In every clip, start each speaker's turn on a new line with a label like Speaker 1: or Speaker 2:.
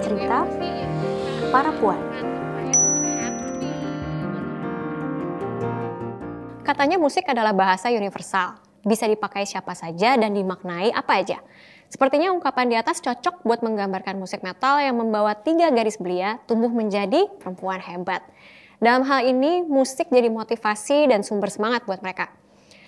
Speaker 1: cerita para puan. Katanya musik adalah bahasa universal, bisa dipakai siapa saja dan dimaknai apa aja. Sepertinya ungkapan di atas cocok buat menggambarkan musik metal yang membawa tiga garis belia tumbuh menjadi perempuan hebat. Dalam hal ini, musik jadi motivasi dan sumber semangat buat mereka.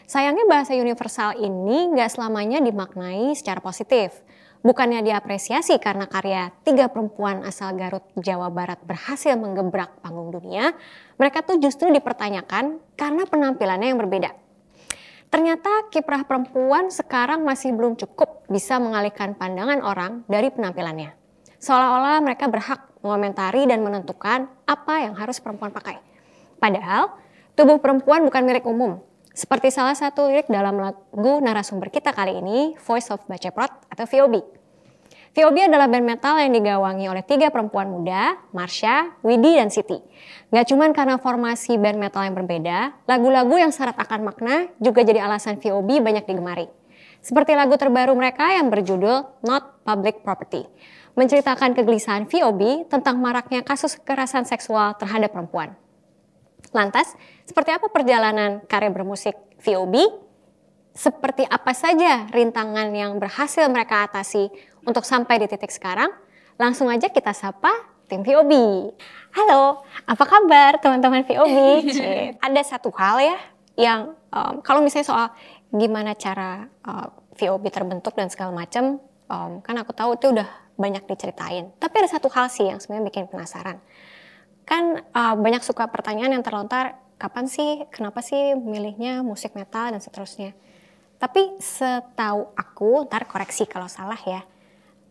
Speaker 1: Sayangnya bahasa universal ini nggak selamanya dimaknai secara positif. Bukannya diapresiasi karena karya tiga perempuan asal Garut, Jawa Barat berhasil menggebrak panggung dunia, mereka tuh justru dipertanyakan karena penampilannya yang berbeda. Ternyata kiprah perempuan sekarang masih belum cukup bisa mengalihkan pandangan orang dari penampilannya. Seolah-olah mereka berhak mengomentari dan menentukan apa yang harus perempuan pakai. Padahal, tubuh perempuan bukan milik umum, seperti salah satu lirik dalam lagu narasumber kita kali ini, Voice of Baceprot atau VOB. VOB adalah band metal yang digawangi oleh tiga perempuan muda, Marsha, Widi, dan Siti. Gak cuman karena formasi band metal yang berbeda, lagu-lagu yang syarat akan makna juga jadi alasan VOB banyak digemari. Seperti lagu terbaru mereka yang berjudul Not Public Property, menceritakan kegelisahan VOB tentang maraknya kasus kekerasan seksual terhadap perempuan. Lantas, seperti apa perjalanan karya bermusik VOB? Seperti apa saja rintangan yang berhasil mereka atasi untuk sampai di titik sekarang? Langsung aja kita sapa tim VOB. Halo, apa kabar teman-teman VOB? Ada satu hal ya yang um, kalau misalnya soal gimana cara uh, VOB terbentuk dan segala macam, um, kan aku tahu itu udah banyak diceritain. Tapi ada satu hal sih yang sebenarnya bikin penasaran kan uh, banyak suka pertanyaan yang terlontar kapan sih kenapa sih milihnya musik metal dan seterusnya tapi setahu aku ntar koreksi kalau salah ya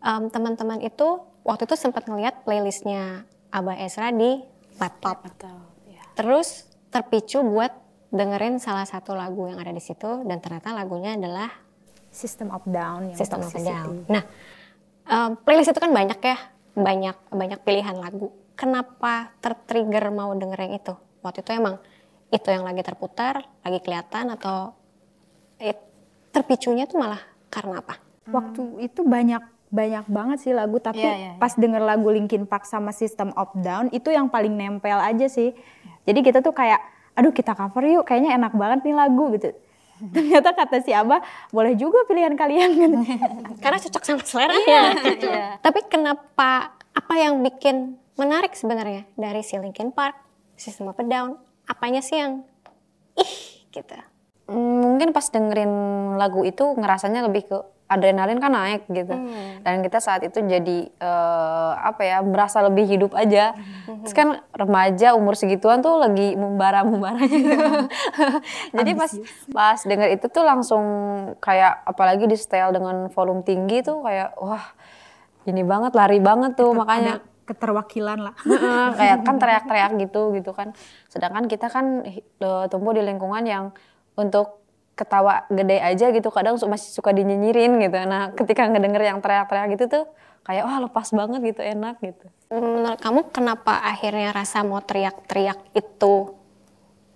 Speaker 1: um, teman-teman itu waktu itu sempat ngeliat playlistnya Abah Ezra di laptop
Speaker 2: Betul, ya.
Speaker 1: terus terpicu buat dengerin salah satu lagu yang ada di situ dan ternyata lagunya adalah
Speaker 2: System of Down yang
Speaker 1: System of. Down. Nah, um, playlist itu kan banyak ya, banyak banyak pilihan lagu. Kenapa tertrigger mau dengerin itu? Waktu itu emang itu yang lagi terputar, lagi kelihatan atau eh, terpicunya tuh malah karena apa?
Speaker 2: Waktu itu banyak banyak banget sih lagu tapi
Speaker 3: Iya, iya, iya.
Speaker 2: pas denger lagu Linkin Park sama System of Down itu yang paling nempel aja sih. Jadi kita tuh kayak aduh kita cover yuk kayaknya enak banget nih lagu gitu. Ternyata kata si Abah boleh juga pilihan kalian gitu.
Speaker 1: Karena cocok sama selera ya. Tapi kenapa apa yang bikin menarik sebenarnya dari si Linkin Park, System of a Down? Apanya sih yang ih gitu?
Speaker 3: Hmm, mungkin pas dengerin lagu itu ngerasanya lebih ke adrenalin kan naik gitu dan kita saat itu jadi eh, apa ya merasa lebih hidup aja terus kan remaja umur segituan tuh lagi membara membaranya gitu. jadi pas pas denger itu tuh langsung kayak apalagi di setel dengan volume tinggi tuh kayak wah ini banget lari banget tuh makanya
Speaker 2: Ada keterwakilan lah.
Speaker 3: Kayak kan teriak-teriak gitu gitu kan. Sedangkan kita kan eh, tumbuh di lingkungan yang untuk ketawa gede aja gitu kadang masih suka dinyinyirin gitu. Nah, ketika ngedenger yang teriak-teriak gitu tuh kayak wah lepas banget gitu enak gitu.
Speaker 1: Menurut kamu kenapa akhirnya rasa mau teriak-teriak itu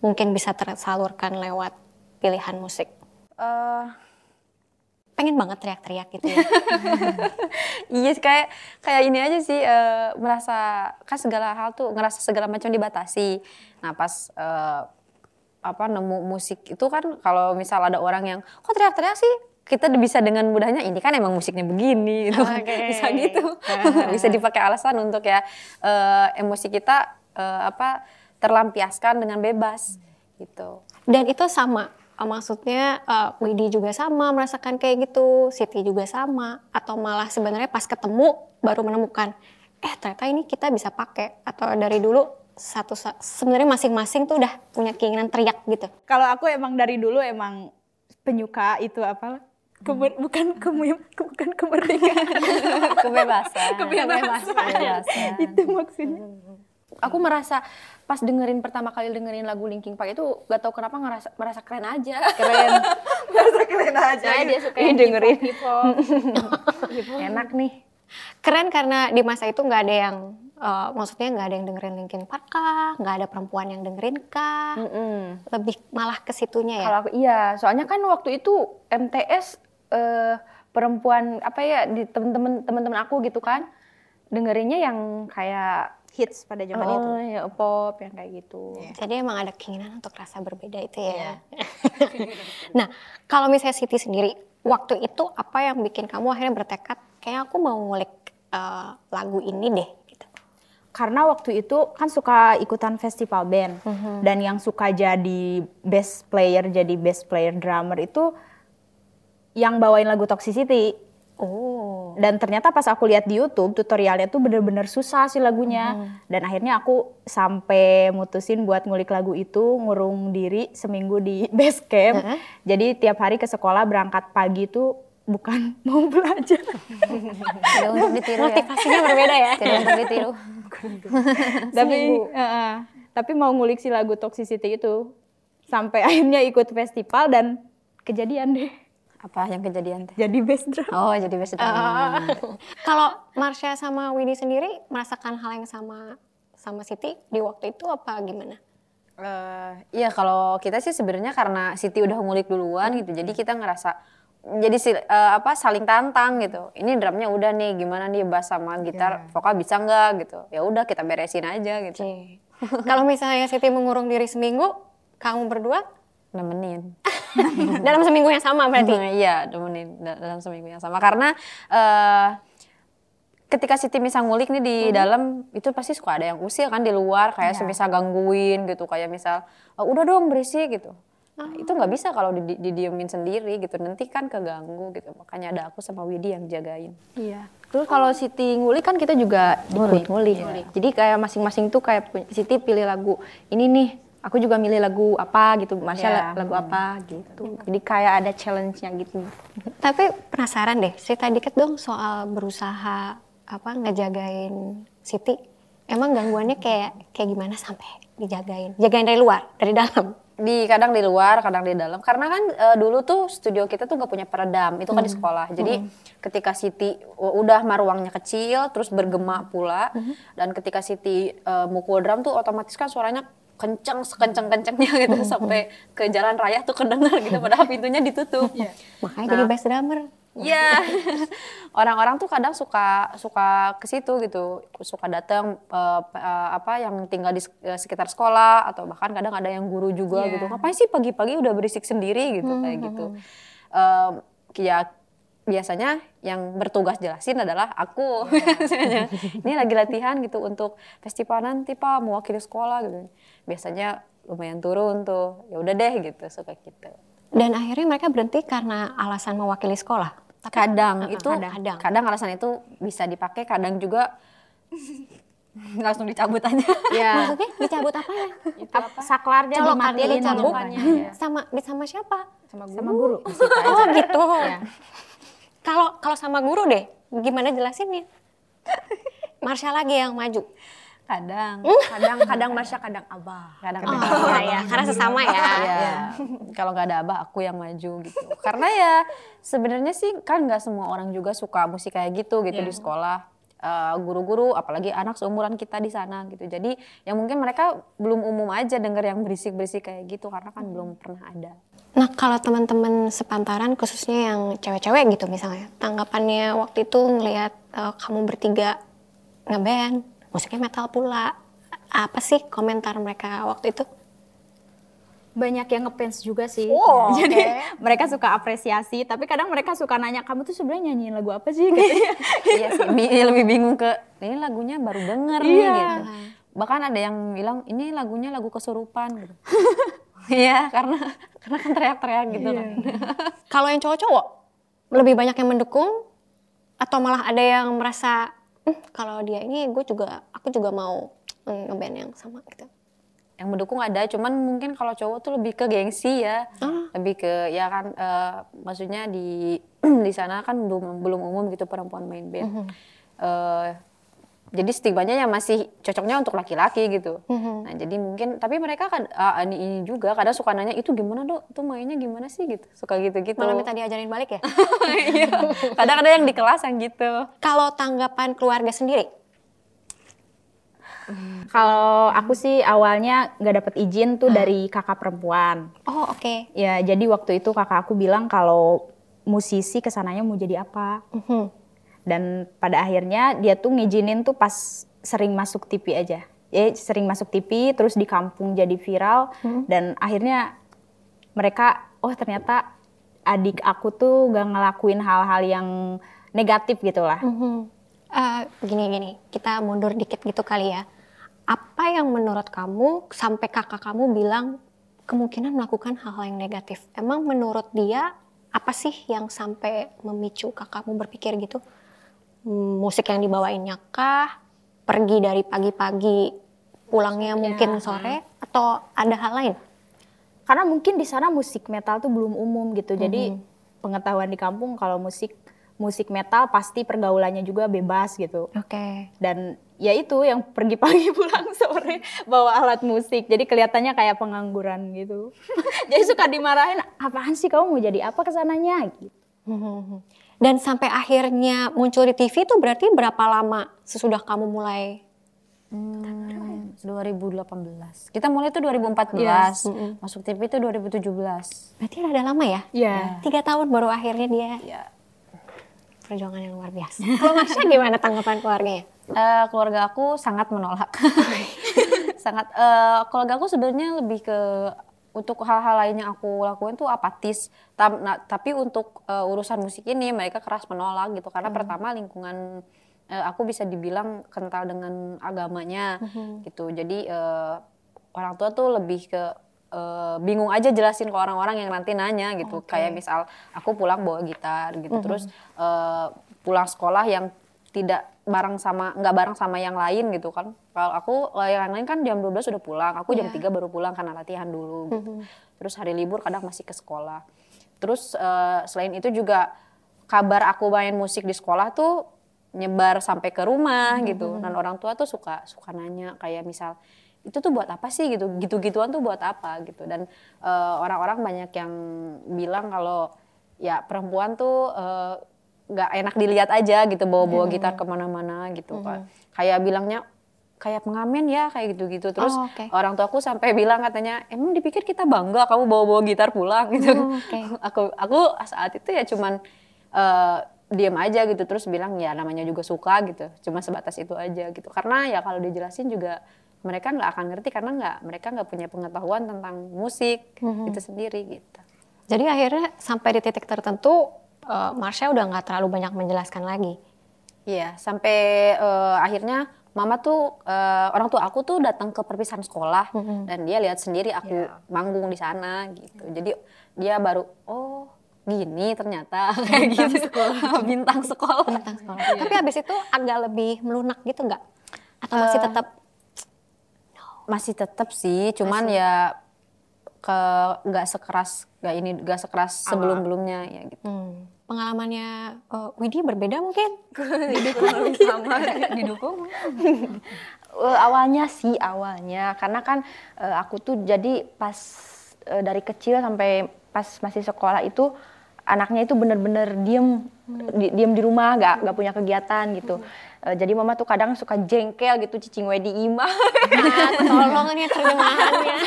Speaker 1: mungkin bisa tersalurkan lewat pilihan musik?
Speaker 3: Eh,
Speaker 1: Pengen banget teriak-teriak gitu ya.
Speaker 3: iya kayak kayak ini aja sih eh, merasa kan segala hal tuh ngerasa segala macam dibatasi. Nah pas eh, apa nemu musik itu kan kalau misal ada orang yang kok teriak-teriak sih kita bisa dengan mudahnya ini kan emang musiknya begini gitu.
Speaker 1: Oke.
Speaker 3: bisa gitu bisa dipakai alasan untuk ya eh, emosi kita eh, apa terlampiaskan dengan bebas gitu
Speaker 1: Dan itu sama, eh, maksudnya eh, Widi juga sama merasakan kayak gitu, Siti juga sama, atau malah sebenarnya pas ketemu baru menemukan, eh ternyata ini kita bisa pakai, atau dari dulu satu sebenarnya masing-masing tuh udah punya keinginan teriak gitu.
Speaker 2: Kalau aku emang dari dulu emang penyuka itu apa? Kemer- bukan kemu- bukan kemerdekaan.
Speaker 3: kebebasan
Speaker 2: Kebebasan.
Speaker 3: Kebebasan.
Speaker 2: itu maksudnya.
Speaker 4: aku merasa pas dengerin pertama kali dengerin lagu Linkin Park itu gak tau kenapa ngerasa merasa keren aja
Speaker 3: keren
Speaker 2: Merasa keren aja.
Speaker 4: Saya dia suka
Speaker 3: Ih,
Speaker 4: yang
Speaker 3: dengerin.
Speaker 4: hip hop hip hop
Speaker 3: enak nih
Speaker 1: Keren karena di masa itu nggak ada yang, eh, maksudnya nggak ada yang dengerin Linkin Park kah, nggak ada perempuan yang dengerin kah,
Speaker 4: Mm-mm.
Speaker 1: lebih malah ke situnya ya.
Speaker 4: Kalau aku iya, soalnya kan waktu itu MTS eh, perempuan apa ya di temen-temen teman-teman aku gitu kan dengerinnya yang kayak
Speaker 2: hits pada zaman itu.
Speaker 4: oh, ya pop yang kayak gitu.
Speaker 1: Jadi emang ada keinginan untuk rasa berbeda itu ya. nah, kalau misalnya Siti sendiri, waktu itu apa yang bikin kamu akhirnya bertekad, kayak aku mau ngulik eh, lagu ini deh.
Speaker 2: Karena waktu itu kan suka ikutan festival band dan yang suka jadi best player, jadi best player drummer itu yang bawain lagu Toxicity.
Speaker 1: Oh.
Speaker 2: Dan ternyata pas aku lihat di YouTube tutorialnya tuh bener-bener susah sih lagunya. Dan akhirnya aku sampai mutusin buat ngulik lagu itu, ngurung diri seminggu di base camp. Jadi tiap hari ke sekolah berangkat pagi tuh bukan mau belajar.
Speaker 3: Tidak untuk ditiru ya.
Speaker 1: Motivasinya berbeda ya.
Speaker 3: Tidak untuk ditiru.
Speaker 2: tapi Heeh. tapi mau ngulik si lagu Toxicity itu sampai akhirnya ikut festival dan kejadian deh.
Speaker 3: Apa yang kejadian teh?
Speaker 2: Jadi best drum.
Speaker 3: Oh, jadi best drama.
Speaker 1: Kalau Marsha sama Widi sendiri merasakan hal yang sama sama Siti di waktu itu apa gimana?
Speaker 3: Eh, iya kalau kita sih sebenarnya karena Siti udah ngulik duluan gitu, jadi kita ngerasa jadi si, eh, apa saling tantang gitu. Ini drumnya udah nih, gimana nih bass sama gitar, vokal bisa nggak gitu? Ya udah kita beresin aja gitu.
Speaker 1: Kalau misalnya Siti mengurung diri seminggu, kamu berdua
Speaker 3: Nemenin.
Speaker 1: dalam seminggu yang sama berarti.
Speaker 3: Iya, nemenin da- dalam seminggu yang sama karena eh ketika Siti misal ngulik nih di dalam itu pasti suka ada yang usil kan di luar kayak semisal gangguin gitu kayak misal "Oh, udah dong berisik gitu. Nah, itu nggak bisa kalau di, di- didiemin sendiri gitu nanti kan keganggu gitu makanya ada aku sama Widi yang jagain.
Speaker 4: Iya. Terus kalau Siti ngulik kan kita juga ikut ngulik. Jadi kayak masing-masing tuh kayak Siti pilih lagu ini nih. Aku juga milih lagu apa gitu. Masya
Speaker 2: Iya.
Speaker 4: lagu apa gitu. Jadi kayak ada challenge-nya gitu.
Speaker 1: Tapi penasaran deh, cerita dikit dong soal berusaha apa ngejagain Siti. Emang gangguannya kayak kayak gimana sampai dijagain? Jagain dari luar, dari dalam.
Speaker 3: Di kadang di luar kadang di dalam. Karena kan eh, dulu tuh studio kita tuh nggak punya peredam. Itu kan di sekolah. Jadi ketika Siti udah mah ruangnya kecil terus bergema pula dan ketika Siti eh, mukul drum tuh otomatis kan suaranya kenceng sekenceng kencengnya gitu sampai ke jalan raya tuh kedengar gitu padahal pintunya ditutup.
Speaker 1: Makanya jadi bass drummer.
Speaker 3: Iya. Orang-orang tuh kadang suka suka ke situ gitu, suka datang eh, pe- eh, apa yang tinggal di eh, sekitar sekolah atau bahkan kadang ada yang guru juga gitu. Ngapain sih pagi-pagi udah berisik sendiri gitu kayak gitu. Em, ya biasanya yang bertugas jelasin adalah aku biasanya. Ini lagi latihan gitu untuk festival nanti Pak mewakili sekolah gitu. Biasanya lumayan turun tuh. Ya udah deh gitu suka gitu.
Speaker 1: Dan akhirnya mereka berhenti karena alasan mewakili sekolah.
Speaker 3: Kadang
Speaker 1: Uh-uh,
Speaker 3: itu
Speaker 1: kadang.
Speaker 3: kadang. alasan itu bisa dipakai kadang juga langsung dicabut aja
Speaker 2: Ya,
Speaker 1: Maksudnya dicabut apa ya?
Speaker 2: saklarnya
Speaker 1: Colokannya
Speaker 2: dimatiin
Speaker 1: dicabut.
Speaker 2: colokannya.
Speaker 1: Sama sama siapa?
Speaker 2: sama guru.
Speaker 1: Oh gitu. Kalau kalau sama guru deh, gimana jelasinnya? Marsha lagi yang maju.
Speaker 3: Kadang.
Speaker 4: Kadang kadang Marsha, kadang Abah.
Speaker 3: kadang
Speaker 1: Oh,
Speaker 3: kadang
Speaker 1: ya, karena sesama ya.
Speaker 3: Iya. kalau nggak ada abah aku yang maju gitu. Karena ya sebenarnya sih kan nggak semua orang juga suka musik kayak gitu gitu di sekolah. Eh, guru-guru apalagi anak seumuran kita di sana gitu. Jadi ya mungkin mereka belum umum aja denger yang berisik-berisik kayak gitu karena kan belum pernah ada.
Speaker 1: Nah kalau teman-teman sepantaran khususnya yang cewek-cewek gitu misalnya, tanggapannya waktu itu ngelihat eh, kamu bertiga ngeband, musiknya metal pula, apa sih komentar mereka waktu itu?
Speaker 2: Banyak yang ngefans juga sih.
Speaker 1: Oh,
Speaker 2: Jadi mereka suka apresiasi, tapi kadang mereka suka nanya kamu tuh sebenarnya nyanyiin lagu apa sih? Gitu.
Speaker 3: iya sih bi- ya lebih bingung ke ini lagunya baru denger nih
Speaker 2: Iya.
Speaker 3: gitu bahkan ada yang bilang ini lagunya lagu kesurupan gitu iya karena karena kan teriak-teriak gitu kan
Speaker 1: Kalau yang cowok-cowok lebih banyak yang mendukung atau malah ada yang merasa "Hmm, kalau dia ini gue juga aku juga mau mm, ngeband yang sama gitu.
Speaker 3: yang mendukung ada cuman mungkin kalau cowok tuh lebih ke gengsi ya
Speaker 1: Ah.
Speaker 3: lebih ke ya kan eh, maksudnya di di sana kan belum belum umum gitu perempuan main band
Speaker 1: Mhm.
Speaker 3: Eh, jadi stigmanya ya masih cocoknya untuk laki-laki gitu
Speaker 1: Mhm.
Speaker 3: nah jadi mungkin tapi mereka kan ah, ini, ini juga kadang suka nanya itu gimana dok itu mainnya gimana sih gitu suka gitu-gitu
Speaker 1: Malah minta diajarin balik ya.
Speaker 3: Iya. kadang ada yang di kelas yang gitu
Speaker 1: kalau tanggapan keluarga sendiri,
Speaker 2: Kalau aku sih awalnya nggak dapet izin tuh dari kakak perempuan.
Speaker 1: oh oke.
Speaker 2: Ya jadi waktu itu kakak aku bilang kalau musisi ke sananya mau jadi apa.
Speaker 1: Mhm.
Speaker 2: Dan pada akhirnya dia tuh ngizinin tuh pas sering masuk TV aja. Ya sering masuk TV terus di kampung jadi viral dan akhirnya mereka oh ternyata adik aku tuh gak ngelakuin hal-hal yang negatif gitu lah.
Speaker 1: Eh, gini gini, kita mundur dikit gitu kali ya. Apa yang menurut kamu sampai kakak kamu bilang kemungkinan melakukan hal-hal yang negatif? Emang menurut dia apa sih yang sampai memicu kakakmu berpikir gitu? Hmm, Musik yang dibawainnya kah? Pergi dari pagi-pagi pulangnya mungkin sore atau ada hal lain?
Speaker 2: Karena mungkin di sana musik metal tuh belum umum gitu. Jadi pengetahuan di kampung kalau musik musik metal pasti pergaulannya juga bebas gitu.
Speaker 1: Oke.
Speaker 2: Dan ya itu yang pergi pagi pulang sore bawa alat musik. Jadi kelihatannya kayak pengangguran gitu. Jadi suka dimarahin, apaan sih kamu mau jadi apa ke sananya gitu.
Speaker 1: Dan sampai akhirnya muncul di TV itu berarti berapa lama sesudah kamu mulai?
Speaker 3: Hmm, 2018. Kita mulai itu 2014.
Speaker 2: Yes.
Speaker 3: Masuk TV itu 2017.
Speaker 1: Berarti rada lama ya?
Speaker 2: Iya.
Speaker 1: Tiga tahun baru akhirnya dia
Speaker 3: Ya.
Speaker 1: perjuangan yang luar biasa. Kalau Marsha gimana tanggapan keluarganya?
Speaker 3: Eh, keluarga aku sangat menolak. sangat eh, keluarga aku sebenarnya lebih ke untuk hal-hal lain yang aku lakuin tuh apatis. Tam- nah, tapi untuk eh, urusan musik ini mereka keras menolak gitu karena pertama lingkungan eh, aku bisa dibilang kental dengan agamanya gitu. Jadi eh, orang tua tuh lebih ke eh, bingung aja jelasin ke orang-orang yang nanti nanya gitu. Kayak misal aku pulang bawa gitar gitu, terus eh, pulang sekolah yang tidak bareng sama nggak bareng sama yang lain gitu kan. Kalau aku yang lain kan jam 12 sudah pulang, aku jam 3 baru pulang karena latihan dulu gitu. Terus hari libur kadang masih ke sekolah. Terus eh, selain itu juga kabar aku main musik di sekolah tuh nyebar sampai ke rumah gitu. Dan orang tua tuh suka suka nanya kayak misal itu tuh buat apa sih gitu gitu-gituan tuh buat apa gitu dan eh, orang-orang banyak yang bilang kalau ya perempuan tuh eh, nggak enak dilihat aja gitu bawa-bawa gitar ke mana-mana gitu kan kayak bilangnya kayak pengamen ya kayak gitu-gitu. Terus
Speaker 1: Oh, oke.
Speaker 3: orang tuaku sampai bilang katanya emang dipikir kita bangga kamu bawa-bawa gitar pulang? Gitu.
Speaker 1: Oh, oke.
Speaker 3: aku aku saat itu ya cuman eh, diam aja gitu. Terus bilang ya namanya juga suka gitu. Cuma sebatas itu aja gitu. Karena ya kalau dijelasin juga mereka nggak akan ngerti karena nggak mereka nggak punya pengetahuan tentang musik itu sendiri gitu.
Speaker 1: Jadi akhirnya sampai di titik tertentu eh, Marsha udah nggak terlalu banyak menjelaskan lagi.
Speaker 3: Iya, sampai eh, akhirnya mama tuh eh, orang tua aku tuh datang ke perpisahan sekolah dan dia lihat sendiri aku manggung di sana gitu. Jadi dia baru oh gini ternyata kayak gitu bintang sekolah.
Speaker 1: Tentang sekolah. Tapi habis itu agak lebih melunak gitu nggak? Atau masih tetap
Speaker 3: Masih tetap sih, cuman ya ke nggak sekeras nggak ini nggak sekeras sebelum sebelumnya ya gitu.
Speaker 1: hmm, pengalamannya eh, Widi berbeda mungkin?
Speaker 4: didukung Eh, awalnya sih awalnya. Karena kan eh, aku tuh jadi pas eh, dari kecil sampai pas masih sekolah itu anaknya itu bener-bener diem. Di, diem di rumah nggak nggak punya kegiatan gitu. Eh, jadi mama tuh kadang suka jengkel gitu cicing wedi ima.
Speaker 1: Ah, tolong nih terjemahannya.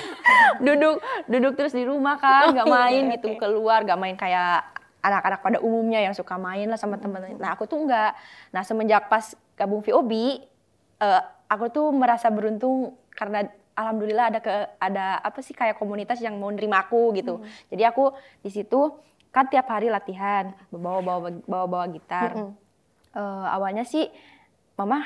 Speaker 4: duduk duduk terus di rumah kan nggak main gitu keluar nggak main kayak anak-anak pada umumnya yang suka main lah sama teman nah aku tuh nggak nah semenjak pas gabung VOB eh, aku tuh merasa beruntung karena alhamdulillah ada ke ada apa sih kayak komunitas yang mau nerima aku gitu. Jadi aku di situ kan tiap hari latihan bawa bawa bawa bawa gitar Eh, awalnya sih mama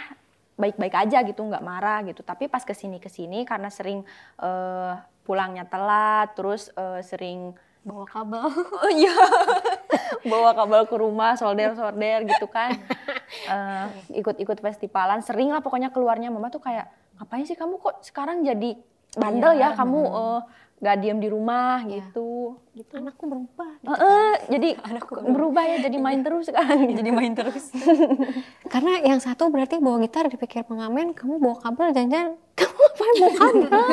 Speaker 4: baik-baik aja gitu nggak marah gitu. Tapi pas ke sini ke sini karena sering eh, pulangnya telat terus eh, sering
Speaker 1: Bawa kabel.
Speaker 4: oh iya. Bawa kabel ke rumah solder solder gitu kan. Eh, ikut-ikut festivalan sering lah pokoknya keluarnya. Mama tuh kayak ngapain sih kamu kok sekarang jadi bandel ya? Kamu eh, nggak diem di rumah gitu. Gitu.
Speaker 1: Anakku berubah.
Speaker 4: Eh, eh, jadi berubah. ya jadi main terus sekarang jadi main terus.
Speaker 1: Karena yang satu berarti bawa gitar dipikir pengamen, kamu bawa kabel jangan kamu ngapain bawa kabel?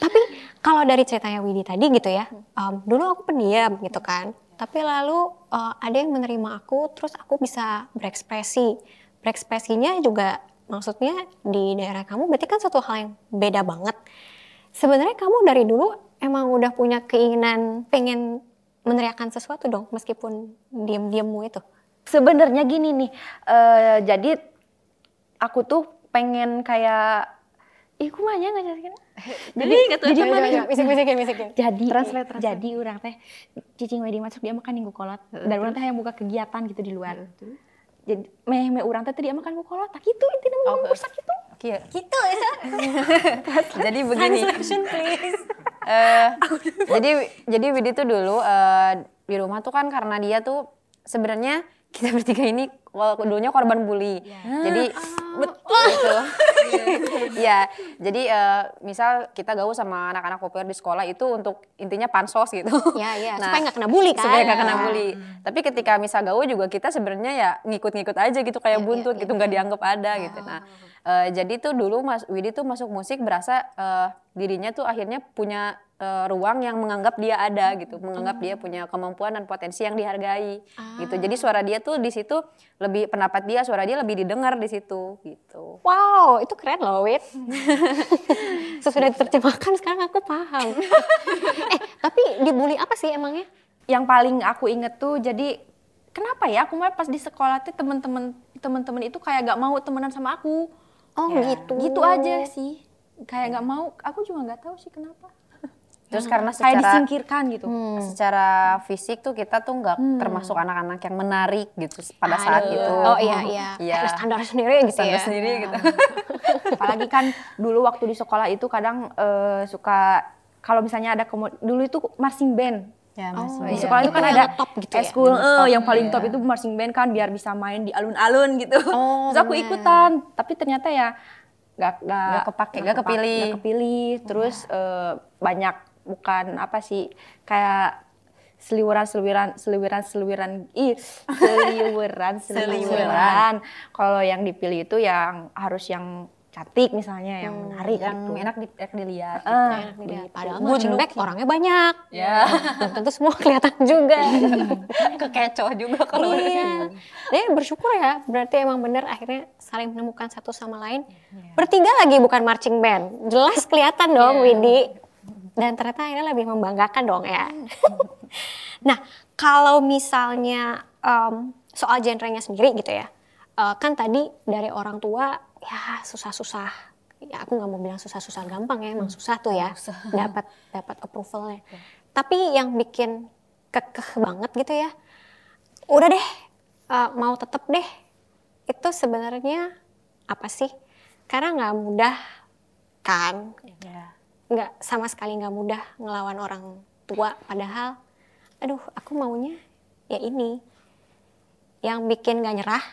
Speaker 1: Tapi kalau dari ceritanya Widi tadi gitu ya, em, dulu aku pendiam gitu kan. Tapi lalu eh, ada yang menerima aku, terus aku bisa berekspresi. Berekspresinya juga maksudnya di daerah kamu berarti kan satu hal yang beda banget. Sebenarnya kamu dari dulu emang udah punya keinginan pengen meneriakan sesuatu dong, meskipun diem-diemmu itu.
Speaker 4: sebenarnya gini nih, eh, jadi aku tuh pengen kayak Ih, kumanya nggak jelaskan. Jadi, jadi mana?
Speaker 1: Bisik-bisikin, bisikin.
Speaker 4: Jadi, jadi orang teh cicing wedi masuk dia makan minggu kolot. Dan orang teh yang buka kegiatan gitu di luar. Jadi meh meh orang teh teh dia makan minggu kolot. Tak gitu intinya mau rusak gitu.
Speaker 3: Iya.
Speaker 1: Gitu ya.
Speaker 3: Jadi begini.
Speaker 1: Translation please.
Speaker 3: Eh, jadi jadi Widi tuh dulu eh, di rumah tuh kan karena dia tuh sebenarnya kita bertiga ini wal- dulunya korban bully. Jadi betul gitu. Iya, jadi eh, misal kita gaul sama anak-anak populer di sekolah itu untuk intinya pansos gitu.
Speaker 1: Ya, ya.
Speaker 3: Nah,
Speaker 1: supaya nggak kena bully kan.
Speaker 3: supaya nggak kena bully. Tapi ketika misal gaul juga kita sebenarnya ya ngikut-ngikut aja gitu kayak buntut gitu nggak dianggap ada gitu. Nah, eh, jadi tuh dulu Mas Widi tuh masuk musik berasa eh, dirinya tuh akhirnya punya eh, ruang yang menganggap dia ada gitu, menganggap dia punya kemampuan dan potensi yang dihargai gitu. Jadi suara dia tuh di situ lebih pendapat dia, suara dia lebih didengar di situ gitu.
Speaker 1: Wow, itu keren loh, Wit. Sesudah diterjemahkan sekarang aku paham. eh, tapi dibully apa sih emangnya?
Speaker 4: Yang paling aku inget tuh jadi kenapa ya aku mah pas di sekolah tuh temen-temen temen-temen itu kayak gak mau temenan sama aku.
Speaker 1: Oh, gitu.
Speaker 4: Gitu aja sih. Kayak gak mau, aku juga nggak tahu sih kenapa.
Speaker 3: Terus karena
Speaker 4: Kayak
Speaker 3: secara
Speaker 4: disingkirkan gitu.
Speaker 3: secara fisik tuh kita tuh nggak termasuk anak-anak yang menarik gitu pada saat
Speaker 1: Aduh.
Speaker 3: itu.
Speaker 1: Oh iya, iya.
Speaker 3: Iya.
Speaker 1: Ada standar sendiri gitu
Speaker 3: Standar
Speaker 1: ya.
Speaker 3: sendiri gitu.
Speaker 4: Apalagi kan dulu waktu di sekolah itu kadang eh, suka kalau misalnya ada dulu itu marching band.
Speaker 3: Ya,
Speaker 1: Oh,
Speaker 4: Di
Speaker 1: iya.
Speaker 4: sekolah itu
Speaker 1: Itu
Speaker 4: kan
Speaker 1: yang
Speaker 4: ada
Speaker 1: top gitu ya?
Speaker 4: eskul eh, yang paling
Speaker 3: iya.
Speaker 4: top itu marching band kan biar bisa main di alun-alun gitu.
Speaker 1: Oh,
Speaker 4: Terus aku
Speaker 1: bener.
Speaker 4: ikutan, tapi ternyata ya nggak nggak
Speaker 3: Nggak kepake, nggak
Speaker 4: kepa-
Speaker 3: kepilih.
Speaker 4: nggak kepilih. Terus eh, banyak bukan apa sih kayak seliweran seliweran seliweran seliweran ih seliweran seliweran kalau yang dipilih itu yang harus yang cantik misalnya yang menarik
Speaker 3: yang
Speaker 4: gitu.
Speaker 3: enak, di, enak dilihat.
Speaker 4: Ah,
Speaker 1: Enak dilihat. Padahal band orangnya banyak.
Speaker 3: Ya.
Speaker 1: Belum tentu semua kelihatan juga.
Speaker 3: Kekecoh juga kalau
Speaker 1: iya. Jadi bersyukur ya, berarti emang bener akhirnya saling menemukan satu sama lain. Bertiga lagi bukan marching band, jelas kelihatan dong Widi. Dan ternyata akhirnya lebih membanggakan dong ya. nah, kalau misalnya em, soal genrenya sendiri gitu ya, eh, kan tadi dari orang tua ya susah-susah. Ya aku nggak mau bilang susah-susah gampang ya, emang susah tuh ya, dapat dapat approvalnya. Tapi yang bikin kekeh banget gitu ya, udah deh eh, mau tetep deh itu sebenarnya apa sih? Karena nggak mudah kan? Nggak sama sekali nggak mudah ngelawan orang tua padahal aduh aku maunya ya ini. Yang bikin nggak nyerah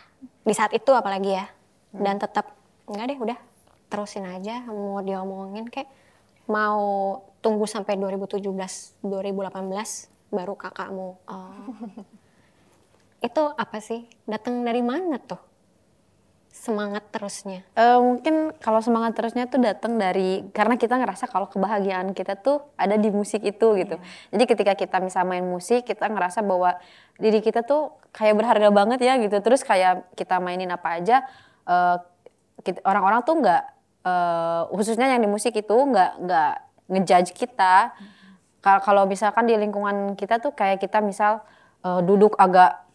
Speaker 1: di saat itu apalagi ya dan tetap nggak deh udah terusin aja mau diomongin kayak mau tunggu sampai 2017 2018 baru kakakmu oh itu apa sih? Datang dari mana tuh? Semangat terusnya.
Speaker 3: Eh, mungkin kalau semangat terusnya tuh datang dari karena kita ngerasa kalau kebahagiaan kita tuh ada di musik itu gitu. Jadi ketika kita bisa main musik, kita ngerasa bahwa diri kita tuh kayak berharga banget ya gitu. Terus kayak kita mainin apa aja, eh, kita- orang-orang tuh nggak eh, khususnya yang di musik itu nggak nggak ngejudge kita. Kal- Kalau misalkan di lingkungan kita tuh kayak kita misal eh, duduk agak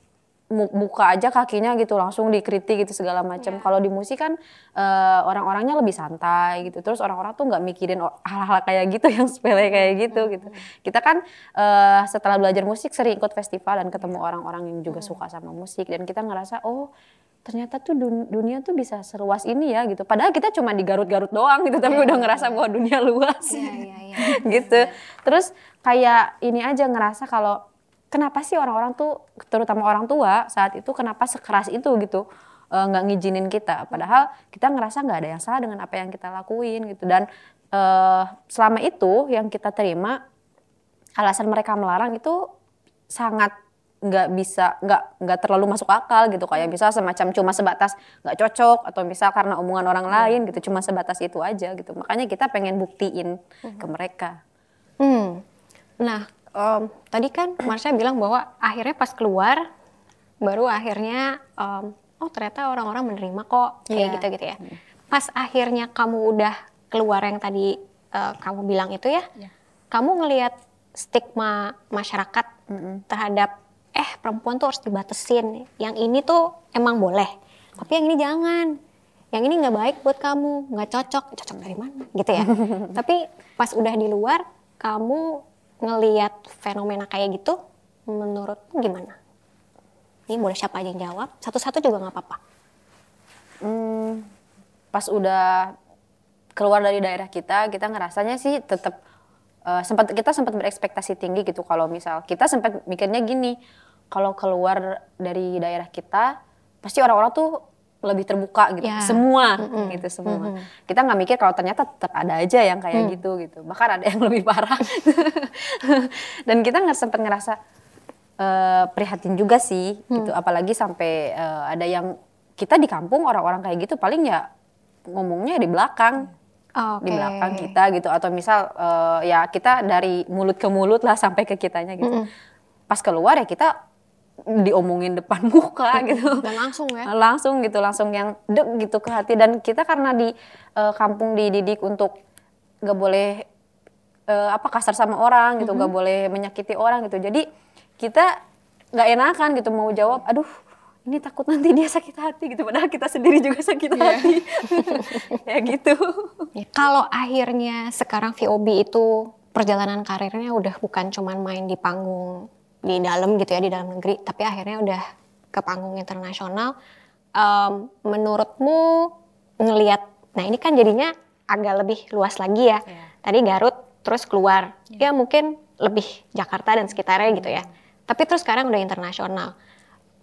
Speaker 3: buka aja kakinya gitu langsung dikritik gitu segala macam. Kalau di musik kan eh, orang-orangnya lebih santai gitu. Terus orang-orang tuh nggak mikirin hal-hal kayak gitu yang sepele kayak gitu gitu. Kita kan eh, setelah belajar musik sering ikut festival dan ketemu orang-orang yang juga suka sama musik dan kita ngerasa oh ternyata tuh dun- dunia tuh bisa seluas ini ya gitu. Padahal kita cuma di Garut-Garut doang gitu, tapi udah ngerasa bahwa dunia luas.
Speaker 1: Iya, iya, iya.
Speaker 3: gitu. Terus kayak ini aja ngerasa kalau kenapa sih orang-orang tuh terutama orang tua saat itu kenapa sekeras itu gitu eh, nggak ngizinin kita padahal kita ngerasa nggak ada yang salah dengan apa yang kita lakuin gitu dan eh, selama itu yang kita terima alasan mereka melarang itu sangat nggak bisa nggak nggak terlalu masuk akal gitu. Kayak misal semacam cuma sebatas nggak cocok atau misal karena omongan orang lain gitu cuma sebatas itu aja gitu. Makanya kita pengen buktiin ke mereka.
Speaker 1: Hmm. Nah, em, tadi kan Marsha bilang bahwa akhirnya pas keluar baru akhirnya em, oh ternyata orang-orang menerima kok kayak
Speaker 3: Iya.
Speaker 1: gitu gitu ya. Pas akhirnya kamu udah keluar yang tadi eh, kamu bilang itu ya, kamu ngelihat stigma masyarakat terhadap eh perempuan tuh harus dibatesin. Yang ini tuh emang boleh, tapi yang ini jangan. Yang ini nggak baik buat kamu, nggak cocok. Cocok dari mana? Gitu ya. tapi pas udah di luar, kamu ngeliat fenomena kayak gitu, menurutmu gimana? Ini boleh siapa aja yang jawab, satu-satu juga nggak apa-apa.
Speaker 3: Hmm, pas udah keluar dari daerah kita, kita ngerasanya sih tetap uh, sempat kita sempat berekspektasi tinggi gitu kalau misal kita sempat mikirnya gini, kalau keluar dari daerah kita pasti orang-orang tuh lebih terbuka gitu,
Speaker 1: Ya.
Speaker 3: semua
Speaker 1: Mm-mm.
Speaker 3: gitu semua.
Speaker 1: Mm-mm.
Speaker 3: Kita nggak mikir kalau ternyata tetap ada aja yang kayak
Speaker 1: Mm.
Speaker 3: gitu gitu, bahkan ada yang lebih parah. Dan kita nggak sempat ngerasa eh, prihatin juga sih gitu, apalagi sampai eh, ada yang kita di kampung orang-orang kayak gitu paling ya ngomongnya di belakang di
Speaker 1: Oke.
Speaker 3: belakang kita gitu atau misal eh, ya kita dari mulut ke mulut lah sampai ke kitanya gitu
Speaker 1: Mm-mm.
Speaker 3: pas keluar ya kita diomongin depan muka gitu.
Speaker 1: Dan langsung ya.
Speaker 3: langsung gitu langsung yang deg gitu ke hati. Dan kita karena di eh, kampung dididik untuk nggak boleh eh, apa kasar sama orang gitu nggak boleh menyakiti orang gitu. Jadi kita nggak enakan gitu mau jawab aduh ini takut nanti dia sakit hati. Gitu. Padahal kita sendiri juga sakit hati. Ya gitu.
Speaker 1: Ya, kalau akhirnya sekarang VOB itu perjalanan karirnya udah bukan cuman main di panggung di dalam gitu ya di dalam negeri, tapi akhirnya udah ke panggung internasional. Em, menurutmu ngelihat, nah ini kan jadinya agak lebih luas lagi ya. Tadi Garut, terus keluar, ya mungkin lebih Jakarta dan sekitarnya gitu ya. Tapi terus sekarang udah internasional.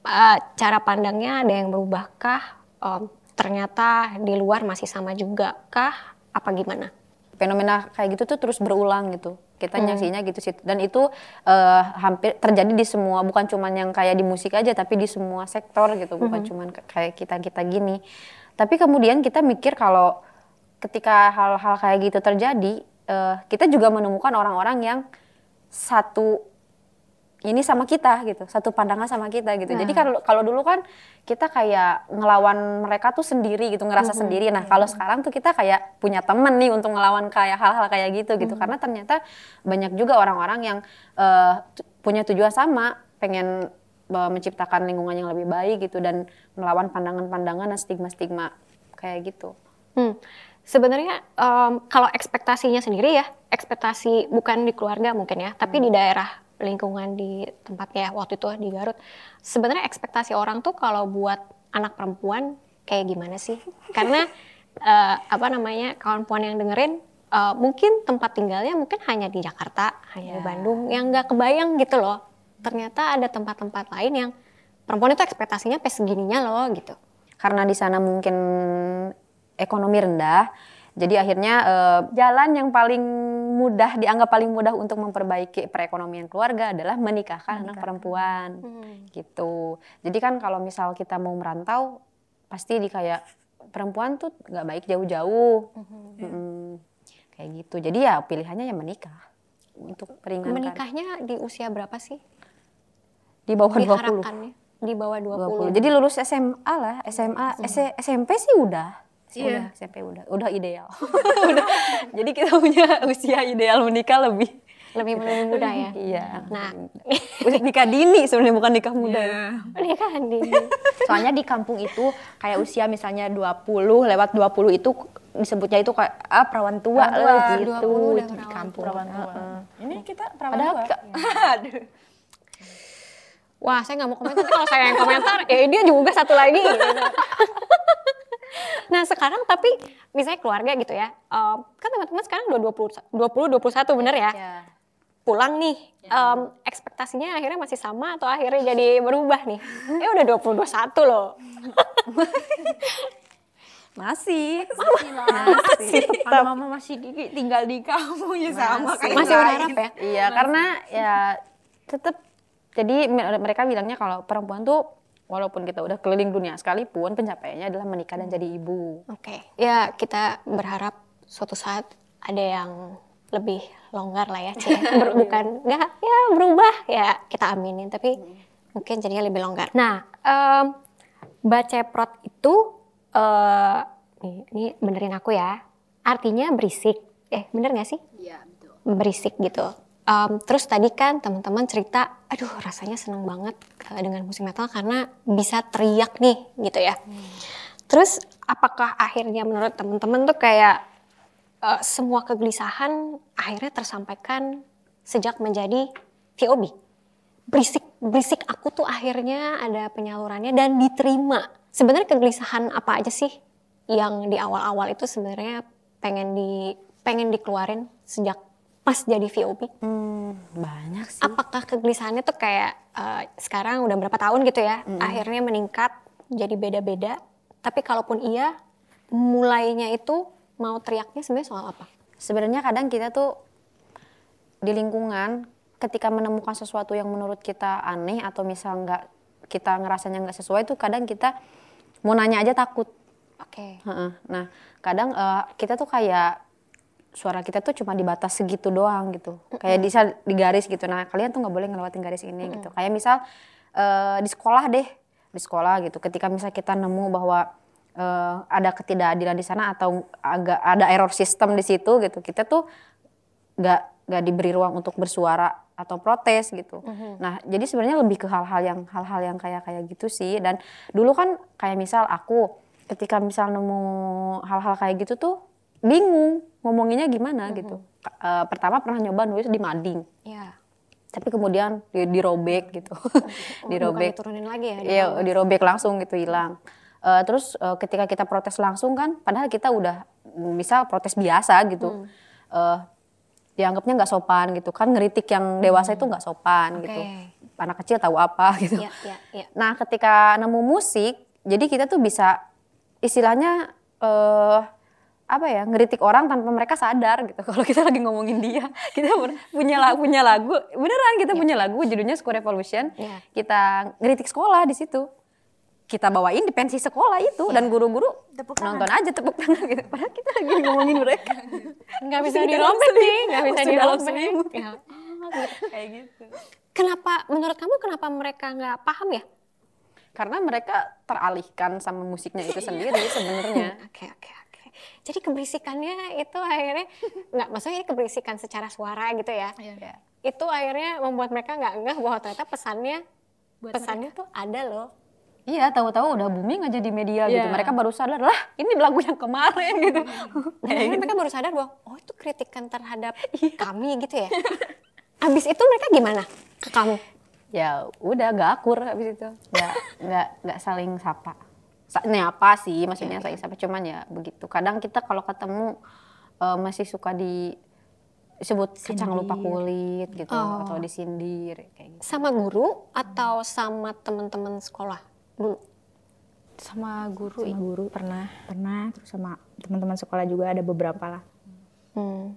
Speaker 1: Eh, cara pandangnya ada yang berubahkah? Em, ternyata di luar masih sama juga kah? Apa gimana?
Speaker 3: fenomena kayak gitu tuh terus berulang gitu kita nyaksinya gitu sih. Dan itu eh, hampir terjadi di semua bukan cuman yang kayak di musik aja tapi di semua sektor gitu. Bukan cuman ke- kayak kita kita gini. Tapi kemudian kita mikir kalau ketika hal-hal kayak gitu terjadi eh, kita juga menemukan orang-orang yang satu ini sama kita gitu. Satu pandangan sama kita gitu. Jadi kalau kalau dulu kan kita kayak ngelawan mereka tuh sendiri gitu. Ngerasa sendiri. Nah kalau sekarang tuh kita kayak punya temen nih untuk ngelawan kayak hal-hal kayak gitu gitu. Karena ternyata banyak juga orang-orang yang tu- punya tujuan sama pengen eh, menciptakan lingkungan yang lebih baik gitu dan melawan pandangan-pandangan dan stigma-stigma kayak gitu.
Speaker 1: Hmm. Sebenarnya em, kalau ekspektasinya sendiri ya, ekspektasi bukan di keluarga mungkin ya, tapi di daerah lingkungan di tempatnya waktu itu di Garut. Sebenarnya ekspektasi orang tuh kalau buat anak perempuan kayak gimana sih? Karena eh, apa namanya kawan puan yang dengerin eh, mungkin tempat tinggalnya mungkin hanya di Jakarta, hanya di Bandung, yang nggak kebayang gitu loh. Ternyata ada tempat-tempat lain yang perempuan itu ekspektasinya sampai segininya loh gitu.
Speaker 3: karena di sana mungkin ekonomi rendah jadi akhirnya eh, jalan yang paling mudah dianggap paling mudah untuk memperbaiki perekonomian keluarga adalah menikahkan anak perempuan gitu jadi kan kalau misal kita mau merantau pasti di kayak perempuan tuh nggak baik jauh-jauh Mm-mm. kayak gitu jadi ya pilihannya ya menikah untuk peringankan
Speaker 1: Menikahnya di usia berapa sih?
Speaker 3: di bawah 20
Speaker 1: Diharapkannya di bawah 20.
Speaker 3: 20. Jadi lulus SMA lah, SMA, S- SMP sih udah. Udah, SMP udah, udah ideal. Udah. Jadi kita punya usia ideal menikah lebih.
Speaker 1: lebih lebih muda ya.
Speaker 3: Iya.
Speaker 1: Nah,
Speaker 3: Usia nikah dini sebenarnya bukan nikah muda.
Speaker 1: pernikahan di
Speaker 4: Soalnya di kampung itu kayak usia misalnya 20 lewat 20 itu disebutnya itu kayak ah perawan tua
Speaker 2: Perawan
Speaker 4: lah gitu
Speaker 1: 20 udah
Speaker 4: di
Speaker 1: perawan
Speaker 4: kampung.
Speaker 2: Perawan tua. Ini kita perawan
Speaker 4: Padahal
Speaker 2: tua.
Speaker 4: ka- aduh.
Speaker 1: Wah, saya nggak mau komentar. Nanti kalau saya yang komentar, ya dia juga satu lagi. gitu. Nah, sekarang tapi misalnya keluarga gitu ya. em, kan teman-teman sekarang udah 20 20 21 bener ya?
Speaker 3: Ya.
Speaker 1: Pulang nih. em, ekspektasinya akhirnya masih sama atau akhirnya jadi berubah nih? Ya udah 20 21 loh.
Speaker 3: Masih.
Speaker 2: Masih tetap. mama masih di- tinggal di kamu ya sama kayak
Speaker 1: Masih berharap ya?
Speaker 3: Iya, karena ya tetap jadi me- mereka bilangnya kalau perempuan tuh walaupun kita udah keliling dunia sekalipun pencapaiannya adalah menikah dan jadi ibu.
Speaker 1: Oke, ya kita berharap suatu saat ada yang lebih longgar lah ya, Cie. Ber- bukan nggak ya berubah ya kita aminin, tapi mungkin jadinya lebih longgar. Nah, em, baceprot itu eh nih, ini benerin aku ya, artinya berisik. Eh bener nggak sih?
Speaker 5: Iya betul.
Speaker 1: Berisik gitu. Em, terus tadi kan teman-teman cerita, aduh rasanya seneng banget eh, dengan musik metal karena bisa teriak nih gitu ya. Terus apakah akhirnya menurut teman-teman tuh kayak eh, semua kegelisahan akhirnya tersampaikan sejak menjadi VOB? Berisik, berisik aku tuh akhirnya ada penyalurannya dan diterima. Sebenarnya kegelisahan apa aja sih yang di awal-awal itu sebenarnya pengen di pengen dikeluarin sejak pas jadi VOB?
Speaker 3: Hmm, banyak sih.
Speaker 1: Apakah kegelisahannya tuh kayak eh, sekarang udah berapa tahun gitu ya, akhirnya meningkat jadi beda-beda. Tapi kalaupun iya, mulainya itu mau teriaknya sebenarnya soal apa?
Speaker 3: Sebenarnya kadang kita tuh di lingkungan ketika menemukan sesuatu yang menurut kita aneh atau misal nggak kita ngerasanya nggak sesuai tuh kadang kita mau nanya aja takut.
Speaker 1: Oke.
Speaker 3: Heeh. Nah kadang eh, kita tuh kayak suara kita tuh cuma dibatas segitu doang gitu. Kayak bisa di garis gitu. Nah kalian tuh nggak boleh ngelewatin garis ini gitu. Kayak misal eh, di sekolah deh, di sekolah gitu. Ketika misal kita nemu bahwa eh, ada ketidakadilan di sana atau agak ada error sistem di situ gitu, kita tuh nggak nggak diberi ruang untuk bersuara atau protes gitu. Nah, jadi sebenarnya lebih ke hal-hal yang hal-hal yang kayak kayak gitu sih. Dan dulu kan kayak misal aku ketika misal nemu hal-hal kayak gitu tuh bingung ngomonginnya gimana gitu. Eh, pertama pernah nyoba nulis di mading,
Speaker 1: Ya.
Speaker 3: tapi kemudian di- dirobek gitu.
Speaker 1: Bukan
Speaker 3: dirobek.
Speaker 1: diturunin lagi ya?
Speaker 3: Iya, dirobek langsung gitu hilang. Eh, terus eh, ketika kita protes langsung kan, padahal kita udah misal protes biasa gitu, eh, dianggapnya nggak sopan gitu kan, ngeritik yang dewasa itu nggak sopan
Speaker 1: Oke.
Speaker 3: gitu. Anak kecil tahu apa gitu.
Speaker 1: Iya, iya, iya.
Speaker 3: Nah, ketika nemu musik, jadi kita tuh bisa istilahnya eh apa ya ngeritik orang tanpa mereka sadar gitu. Kalau kita lagi ngomongin dia, kita punya lagu, punya lagu, beneran kita punya lagu judulnya School Revolution.
Speaker 1: Iya.
Speaker 3: Kita ngeritik sekolah di situ. Kita bawain di pensi sekolah itu dan guru-guru nonton aja tepuk tangan gitu. Padahal kita lagi ngomongin mereka.
Speaker 1: Nggak bisa dirobek nih, nggak bisa
Speaker 3: selimut.
Speaker 1: Ya.
Speaker 3: Kayak gitu.
Speaker 1: Kenapa, menurut kamu kenapa mereka nggak paham ya?
Speaker 3: Karena mereka teralihkan sama musiknya itu sendiri sebenarnya.
Speaker 1: Oke, oke, oke. Jadi keberisikannya itu akhirnya, nggak, maksudnya ini keberisikan secara suara gitu ya.
Speaker 3: Ya.
Speaker 1: Itu akhirnya membuat mereka nggak ngeh bahwa ternyata pesannya, pesannya tuh ada loh.
Speaker 3: Iya, tahu-tahu udah booming aja di media
Speaker 2: Iya.
Speaker 3: gitu. Mereka baru sadar lah, ini lagu yang kemarin gitu.
Speaker 1: Akhirnya mereka baru sadar bahwa, oh itu kritikan terhadap kami gitu ya. Abis itu mereka gimana ke kamu?
Speaker 3: ya udah gak akur habis itu. Nggak nggak nggak saling sapa. Ini apa sih maksudnya saling sapa cuman ya begitu. Kadang kita kalau ketemu eh, masih suka di disebut kacang lupa kulit gitu
Speaker 1: Oh.
Speaker 3: atau disindir kayak gitu.
Speaker 1: Sama guru atau sama teman-teman sekolah dulu?
Speaker 4: Sama guru.
Speaker 2: sama guru pernah pernah terus sama teman-teman sekolah juga ada beberapa lah
Speaker 1: Hmm.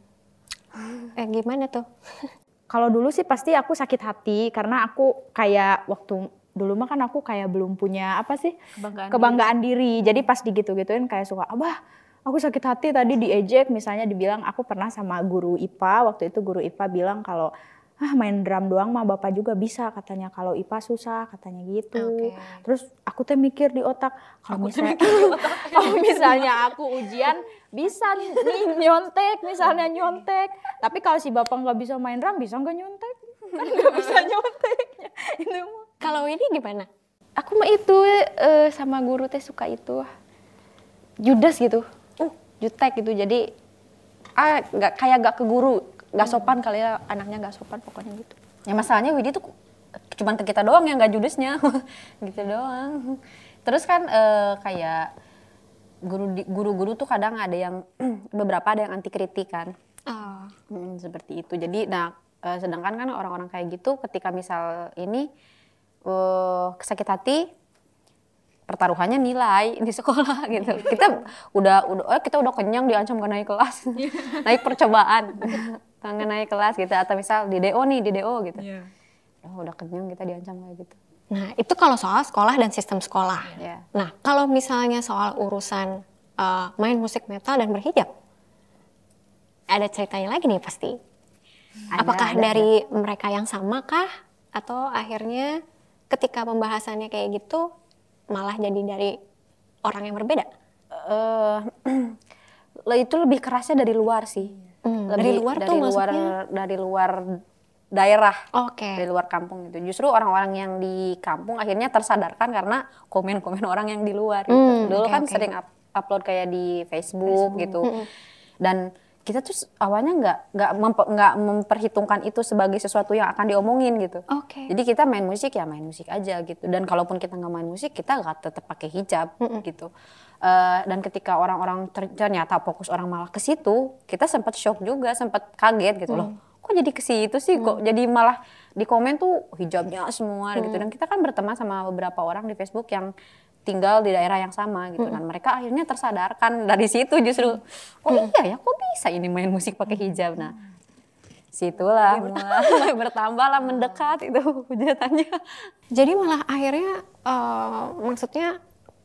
Speaker 1: Eh gimana tuh?
Speaker 2: kalau dulu sih pasti aku sakit hati karena aku kayak waktu dulu mah kan aku kayak belum punya apa sih
Speaker 4: Kebanggaan
Speaker 2: kebanggaan diri. Jadi pas digitu-gituin kayak suka, abah aku sakit hati tadi diejek misalnya dibilang aku pernah sama guru IPA waktu itu guru IPA bilang kalau ah main drum doang mah bapak juga bisa katanya kalau IPA susah katanya gitu.
Speaker 1: Oke.
Speaker 2: Terus aku teh mikir di otak kalau misalnya kalau misalnya aku ujian bisa nih nyontek misalnya nyontek. Tapi kalau si bapak nggak bisa main drum bisa nggak nyontek? Kan nggak bisa nyonteknya. Itu.
Speaker 1: Kalau ini gimana?
Speaker 4: Aku mah itu eh, sama guru teh suka itu judes gitu. Uh, jutek gitu. Jadi ah nggak kayak gak ke guru, nggak sopan kali ya anaknya nggak sopan pokoknya gitu.
Speaker 3: Ya masalahnya Widi tuh cuman ke kita doang yang gak judesnya gitu doang. Terus kan eh, kayak guru-guru tuh kadang ada yang beberapa ada yang anti kritik kan.
Speaker 1: Oh.
Speaker 3: Hmm, seperti itu. Jadi nah eh, sedangkan kan orang-orang kayak gitu ketika misal ini eh sakit hati pertaruhannya nilai di sekolah gitu. Kita udah udah eh, kita udah kenyang diancam gak naik kelas. naik percobaan. Nggak naik kelas gitu atau misal di DO nih, di DO gitu. Oh, udah kenyang kita diancam kayak gitu.
Speaker 1: Nah itu kalau soal sekolah dan sistem sekolah.
Speaker 3: Ya.
Speaker 1: Nah kalau misalnya soal urusan eh, main musik metal dan berhijab, ada ceritanya lagi nih pasti.
Speaker 3: Ada,
Speaker 1: Apakah
Speaker 3: ada,
Speaker 1: dari mereka yang sama kah? Atau akhirnya ketika pembahasannya kayak gitu malah jadi dari orang yang berbeda?
Speaker 3: le- itu lebih kerasnya dari luar sih.
Speaker 1: Hmm, dari luar tuh
Speaker 3: dari luar
Speaker 1: maksudnya?
Speaker 3: dari luar daerah
Speaker 1: Oke.
Speaker 3: dari luar kampung gitu. Justru orang-orang yang di kampung akhirnya tersadarkan karena komen-komen orang yang di luar gitu.
Speaker 1: Hmm,
Speaker 3: Dulu
Speaker 1: oke,
Speaker 3: kan
Speaker 1: oke.
Speaker 3: sering up- upload kayak di Facebook, gitu. Dan kita tuh awalnya nggak nggak mempe- nggak memperhitungkan itu sebagai sesuatu yang akan diomongin gitu.
Speaker 1: Oke.
Speaker 3: Jadi kita main musik ya main musik aja gitu. Dan kalaupun kita nggak main musik kita nggak tetap pakai hijab gitu. Eh, dan ketika orang-orang ter- ternyata fokus orang malah ke situ, kita sempat shock juga, sempat kaget gitu loh. Kok jadi ke situ sih? Kok jadi malah di komen tuh hijabnya semua gitu. Dan kita kan berteman sama beberapa orang di Facebook yang tinggal di daerah yang sama gitu. Dan mereka akhirnya tersadarkan dari situ justru. Oh iya ya, kok bisa ini main musik pakai hijab? Nah, situlah mulai bertambah lah mendekat itu hujatannya.
Speaker 1: Jadi malah akhirnya eh, maksudnya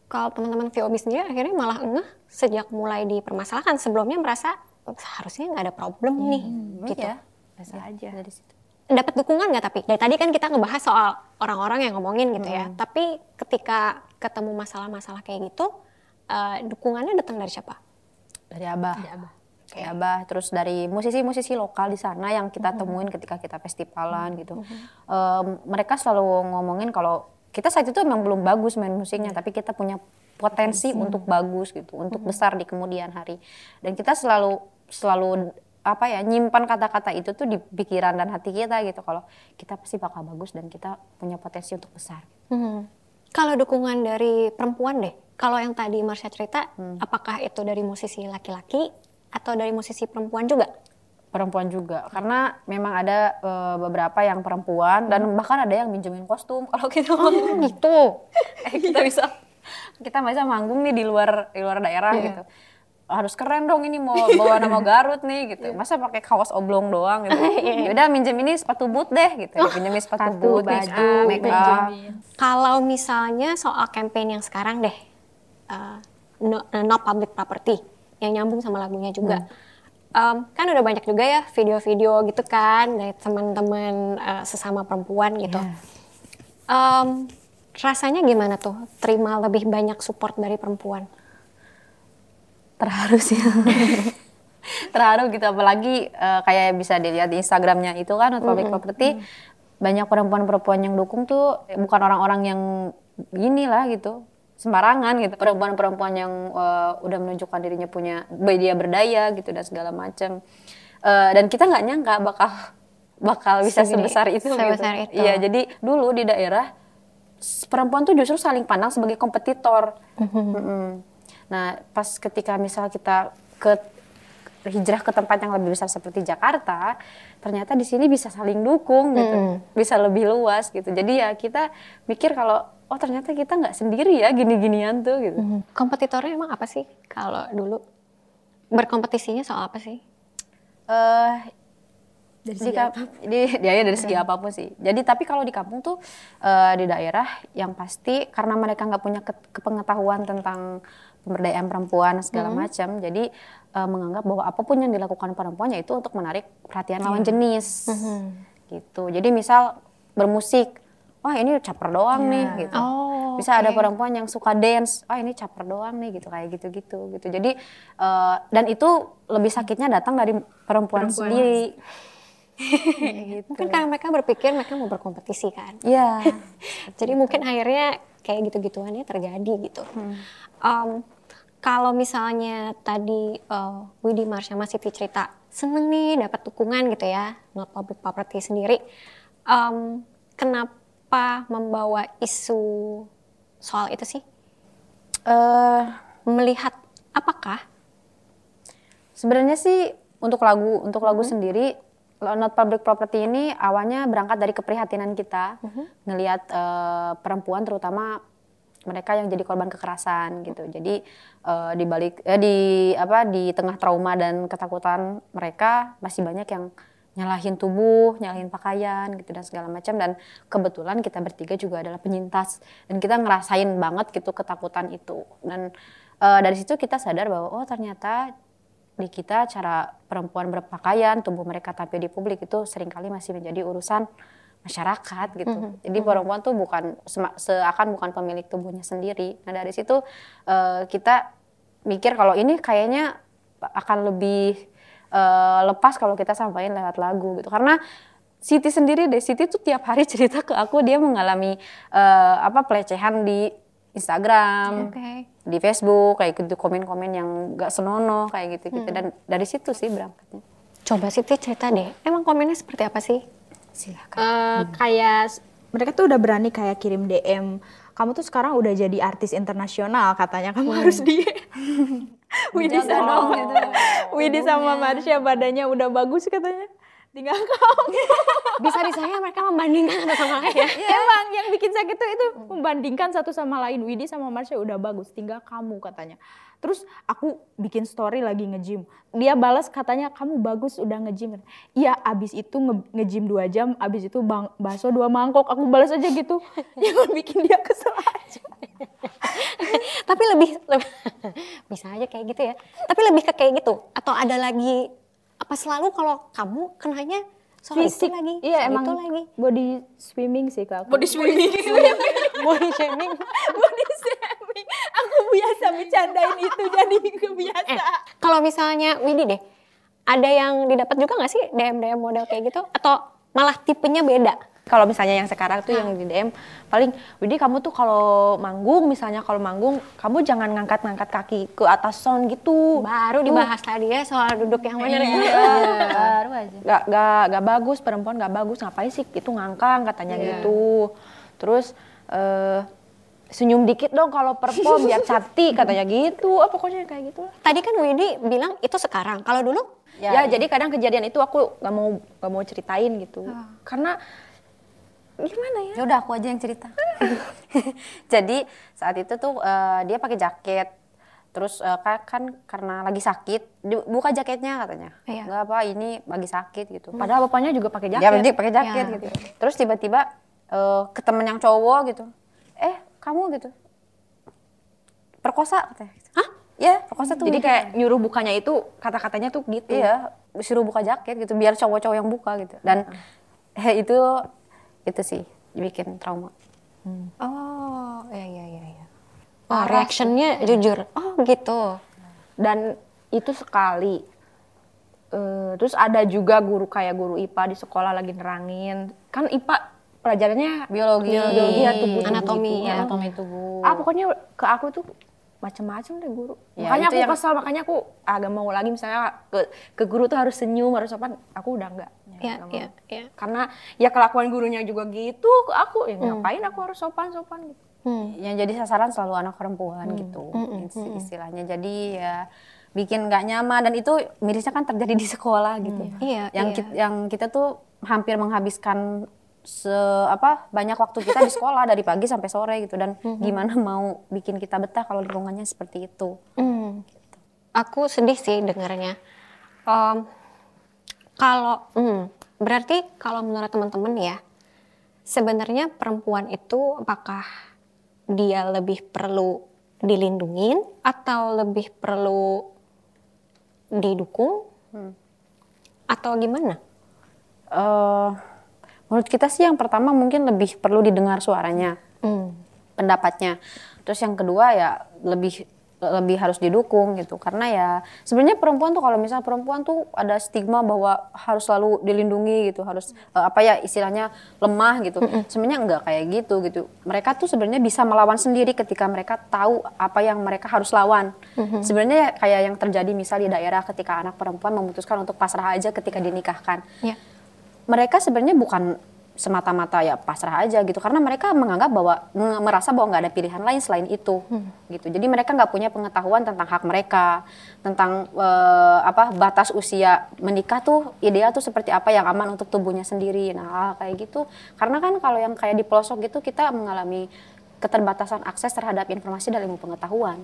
Speaker 1: kalau teman-teman VOB sendiri akhirnya malah ngeh sejak mulai dipermasalahkan sebelumnya merasa seharusnya nggak ada problem nih gitu.
Speaker 3: Iya, biasa aja dari situ.
Speaker 1: Dapat dukungan nggak tapi dari tadi kan kita ngebahas soal orang-orang yang ngomongin gitu ya. Tapi ketika ketemu masalah-masalah kayak gitu eh, dukungannya datang dari siapa?
Speaker 3: Dari Abah. Dari Abah. Terus dari musisi-musisi lokal di sana yang kita temuin ketika kita festivalan gitu. Em, mereka selalu ngomongin kalau kita saat itu memang belum bagus main musiknya, tapi kita punya potensi untuk bagus gitu, untuk besar di kemudian hari. Dan kita selalu selalu apa ya nyimpan kata-kata itu tuh di pikiran dan hati kita gitu kalau kita pasti bakal bagus dan kita punya potensi untuk besar.
Speaker 1: Hmm. Kalau dukungan dari perempuan deh, kalau yang tadi Marsha cerita, apakah itu dari musisi laki-laki atau dari musisi perempuan juga?
Speaker 3: perempuan juga karena memang ada eh, beberapa yang perempuan dan bahkan ada yang minjemin kostum kalau kita
Speaker 1: Oh gitu.
Speaker 3: eh kita bisa kita bisa manggung nih di luar di luar daerah gitu harus keren dong ini mau bawa nama Garut nih gitu. Masa pakai kaos oblong doang gitu? Ya udah minjem ini sepatu boot deh gitu. Pinjemin sepatu
Speaker 2: sepatu,
Speaker 3: boot
Speaker 2: baju,
Speaker 3: make up, make up.
Speaker 1: Kalau misalnya soal campaign yang sekarang deh, uh, no, no public property yang nyambung sama lagunya juga. Um, kan udah banyak juga ya video-video gitu kan dari teman-teman uh, sesama perempuan gitu. Um, rasanya gimana tuh? Terima lebih banyak support dari perempuan?
Speaker 3: Terharu sih terharu gitu apalagi eh, kayak bisa dilihat di Instagramnya itu kan Public Property banyak perempuan-perempuan yang dukung tuh bukan orang-orang yang gini lah gitu sembarangan gitu perempuan-perempuan yang eh, udah menunjukkan dirinya punya dia berdaya gitu dan segala macam Eh, dan kita nggak nyangka bakal bakal bisa
Speaker 1: Segede-
Speaker 3: sebesar itu
Speaker 1: sebesar
Speaker 3: gitu.
Speaker 1: itu.
Speaker 3: Iya, jadi dulu di daerah perempuan tuh justru saling pandang sebagai kompetitor. Mm-mm. Nah, pas ketika misal kita ke hijrah ke tempat yang lebih besar seperti Jakarta, ternyata di sini bisa saling dukung gitu, bisa lebih luas gitu. Jadi ya kita mikir kalau oh ternyata kita nggak sendiri ya gini-ginian tuh gitu.
Speaker 1: Kompetitornya emang apa sih kalau dulu? Berkompetisinya soal apa sih?
Speaker 3: eh dari segi di, ya, ya dari segi apa pun sih. Jadi tapi kalau di kampung tuh eh, di daerah yang pasti karena mereka nggak punya ke- kepengetahuan tentang pemberdayaan perempuan segala macam, jadi eh, menganggap bahwa apa pun yang dilakukan perempuan ya itu untuk menarik perhatian lawan jenis, gitu. Jadi misal bermusik, wah ini caper doang nih, gitu.
Speaker 1: Oh,
Speaker 3: Bisa ada perempuan yang suka dance, ah ini caper doang nih gitu kayak gitu-gitu gitu. Jadi eh, dan itu lebih sakitnya datang dari perempuan, sendiri. gitu.
Speaker 1: Mungkin karena mereka berpikir mereka mau berkompetisi kan.
Speaker 3: Iya.
Speaker 1: Jadi mungkin akhirnya kayak gitu-gituannya terjadi gitu. Em, kalau misalnya tadi eh, Widi Marsha masih cerita seneng nih dapat dukungan gitu ya, not public property sendiri. Em, kenapa membawa isu soal itu sih?
Speaker 3: Eh,
Speaker 1: Melihat apakah
Speaker 3: sebenarnya sih untuk lagu untuk lagu sendiri Not Public Property ini awalnya berangkat dari keprihatinan kita ngelihat eh, perempuan terutama mereka yang jadi korban kekerasan gitu. Jadi eh, di balik eh, di apa di tengah trauma dan ketakutan mereka masih banyak yang nyalahin tubuh, nyalahin pakaian gitu dan segala macam. Dan kebetulan kita bertiga juga adalah penyintas. Dan kita ngerasain banget gitu ketakutan itu. Dan eh, dari situ kita sadar bahwa oh ternyata di kita cara perempuan berpakaian, tubuh mereka tampil di publik itu sering kali masih menjadi urusan masyarakat gitu. Jadi perempuan tuh bukan seakan bukan pemilik tubuhnya sendiri. Nah dari situ eh, kita mikir kalau ini kayaknya akan lebih eh, lepas kalau kita sampaikan lewat lagu gitu. Karena Siti sendiri deh, Siti tuh tiap hari cerita ke aku dia mengalami eh, apa pelecehan di Instagram,
Speaker 1: Oke.
Speaker 3: di Facebook kayak gitu komen-komen yang gak senonoh kayak gitu gitu dan dari situ sih berangkatnya.
Speaker 1: Coba Siti cerita deh, emang komennya seperti apa sih?
Speaker 3: Silakan.
Speaker 2: Eh, kayak mereka tuh udah berani kayak kirim DM kamu tuh sekarang udah jadi artis internasional katanya. Kamu harus di Widi sama Widi sama Marsha badannya udah bagus katanya. Tinggal kamu.
Speaker 1: Bisa-bisanya mereka membandingkan satu sama lain ya.
Speaker 2: emang yang bikin sakit tuh itu membandingkan satu sama lain. Widi sama Marsha udah bagus. Tinggal kamu katanya terus aku bikin story lagi nge-gym dia balas katanya kamu bagus udah nge-gym iya abis itu nge- nge-gym dua jam abis itu bang bakso dua mangkok aku balas aja gitu jangan bikin dia kesel aja
Speaker 1: Tapi lebih, lebih- bisa aja kayak gitu ya. Tapi lebih ke kayak gitu atau ada lagi apa selalu kalau kamu kenanya soal itu lagi,
Speaker 2: iya
Speaker 1: soal
Speaker 2: emang
Speaker 1: itu lagi.
Speaker 2: body swimming sih kak aku.
Speaker 4: Body swimming.
Speaker 1: Body shaming.
Speaker 2: Body shaming aku biasa bercandain itu jadi kebiasa
Speaker 1: Eh, kalau misalnya Widi deh, ada yang didapat juga nggak sih DM DM model kayak gitu atau malah tipenya beda?
Speaker 4: Kalau misalnya yang sekarang tuh yang di DM paling, Widi kamu tuh kalau manggung misalnya kalau manggung kamu jangan ngangkat-ngangkat kaki ke atas sound gitu.
Speaker 1: Baru dibahas tadi ya soal duduk yang benar ya.
Speaker 2: baru aja
Speaker 4: Gak, gak, gak bagus perempuan gak bagus ngapain sih itu ngangkang katanya gitu. Terus eh, senyum dikit dong kalau perform biar cantik katanya gitu. Oh, pokoknya kayak gitu lah.
Speaker 1: Tadi kan Widi bilang itu sekarang. Kalau dulu
Speaker 4: Ya, jadi kadang kejadian itu aku gak mau gak mau ceritain gitu. Karena gimana ya?
Speaker 3: Ya udah aku aja yang cerita. Jadi saat itu tuh eh, dia pakai jaket. Terus ka- kan karena lagi sakit, buka jaketnya katanya.
Speaker 1: Iya.
Speaker 3: Enggak apa, ini lagi sakit gitu.
Speaker 4: Padahal bapaknya juga pakai jaket.
Speaker 3: Dia berarti pakai jaket
Speaker 1: Ya.
Speaker 3: gitu. Terus tiba-tiba eh, ke temen yang cowok gitu. Kamu gitu. Perkosa katanya. Hah? Ya, perkosa tuh.
Speaker 4: Jadi kayak nyuruh bukanya itu kata-katanya tuh gitu.
Speaker 3: Iya, disuruh buka jaket gitu biar cowok-cowok yang buka gitu. Dan eh, itu itu sih bikin trauma.
Speaker 1: Oh, iya iya iya. iya. Oh, reactionnya jujur. Oh, gitu.
Speaker 4: Dan itu sekali. Eh, terus ada juga guru kayak guru IPA di sekolah lagi nerangin. Kan IPA pelajarannya
Speaker 3: Biologi,
Speaker 4: biologi ya tubuh
Speaker 1: Anatomi,
Speaker 4: gitu.
Speaker 1: ya.
Speaker 3: anatomi tubuh.
Speaker 4: Ah pokoknya ke aku tuh macam-macam deh guru.
Speaker 3: Ya,
Speaker 4: makanya aku
Speaker 3: yang-
Speaker 4: kesel, makanya aku agak mau lagi misalnya ke ke guru tuh harus senyum, harus sopan. Aku udah enggak.
Speaker 1: Iya, iya, iya.
Speaker 4: Karena ya kelakuan gurunya juga gitu ke aku. Ya ngapain aku harus sopan-sopan gitu.
Speaker 1: Hmm.
Speaker 3: Yang jadi sasaran selalu anak perempuan gitu isti- istilahnya. Jadi ya bikin nggak nyaman dan itu mirisnya kan terjadi di sekolah gitu.
Speaker 1: Iya,
Speaker 3: Yang
Speaker 1: iya.
Speaker 3: kit- yang kita tuh hampir menghabiskan se apa banyak waktu kita di sekolah dari pagi sampai sore gitu dan gimana mau bikin kita betah kalau lingkungannya seperti itu.
Speaker 1: Hmm. Aku sedih sih dengarnya. Em, kalau hmm, berarti kalau menurut teman-teman ya, sebenarnya perempuan itu apakah dia lebih perlu dilindungin atau lebih perlu didukung atau gimana?
Speaker 3: eh menurut kita sih yang pertama mungkin lebih perlu didengar suaranya.
Speaker 1: Hmm.
Speaker 3: pendapatnya. Terus yang kedua ya lebih lebih harus didukung gitu karena ya sebenarnya perempuan tuh kalau misalnya perempuan tuh ada stigma bahwa harus selalu dilindungi gitu harus eh, apa ya istilahnya lemah gitu sebenarnya enggak kayak gitu gitu mereka tuh sebenarnya bisa melawan sendiri ketika mereka tahu apa yang mereka harus lawan sebenarnya kayak yang terjadi misal di daerah ketika anak perempuan memutuskan untuk pasrah aja ketika dinikahkan
Speaker 1: Ya.
Speaker 3: Mereka sebenarnya bukan semata-mata ya pasrah aja gitu karena mereka menganggap bahwa merasa bahwa nggak ada pilihan lain selain itu gitu. Jadi mereka nggak punya pengetahuan tentang hak mereka tentang eh, apa batas usia menikah tuh ideal tuh seperti apa yang aman untuk tubuhnya sendiri. Nah kayak gitu. Karena kan kalau yang kayak di pelosok gitu kita mengalami keterbatasan akses terhadap informasi dan ilmu pengetahuan.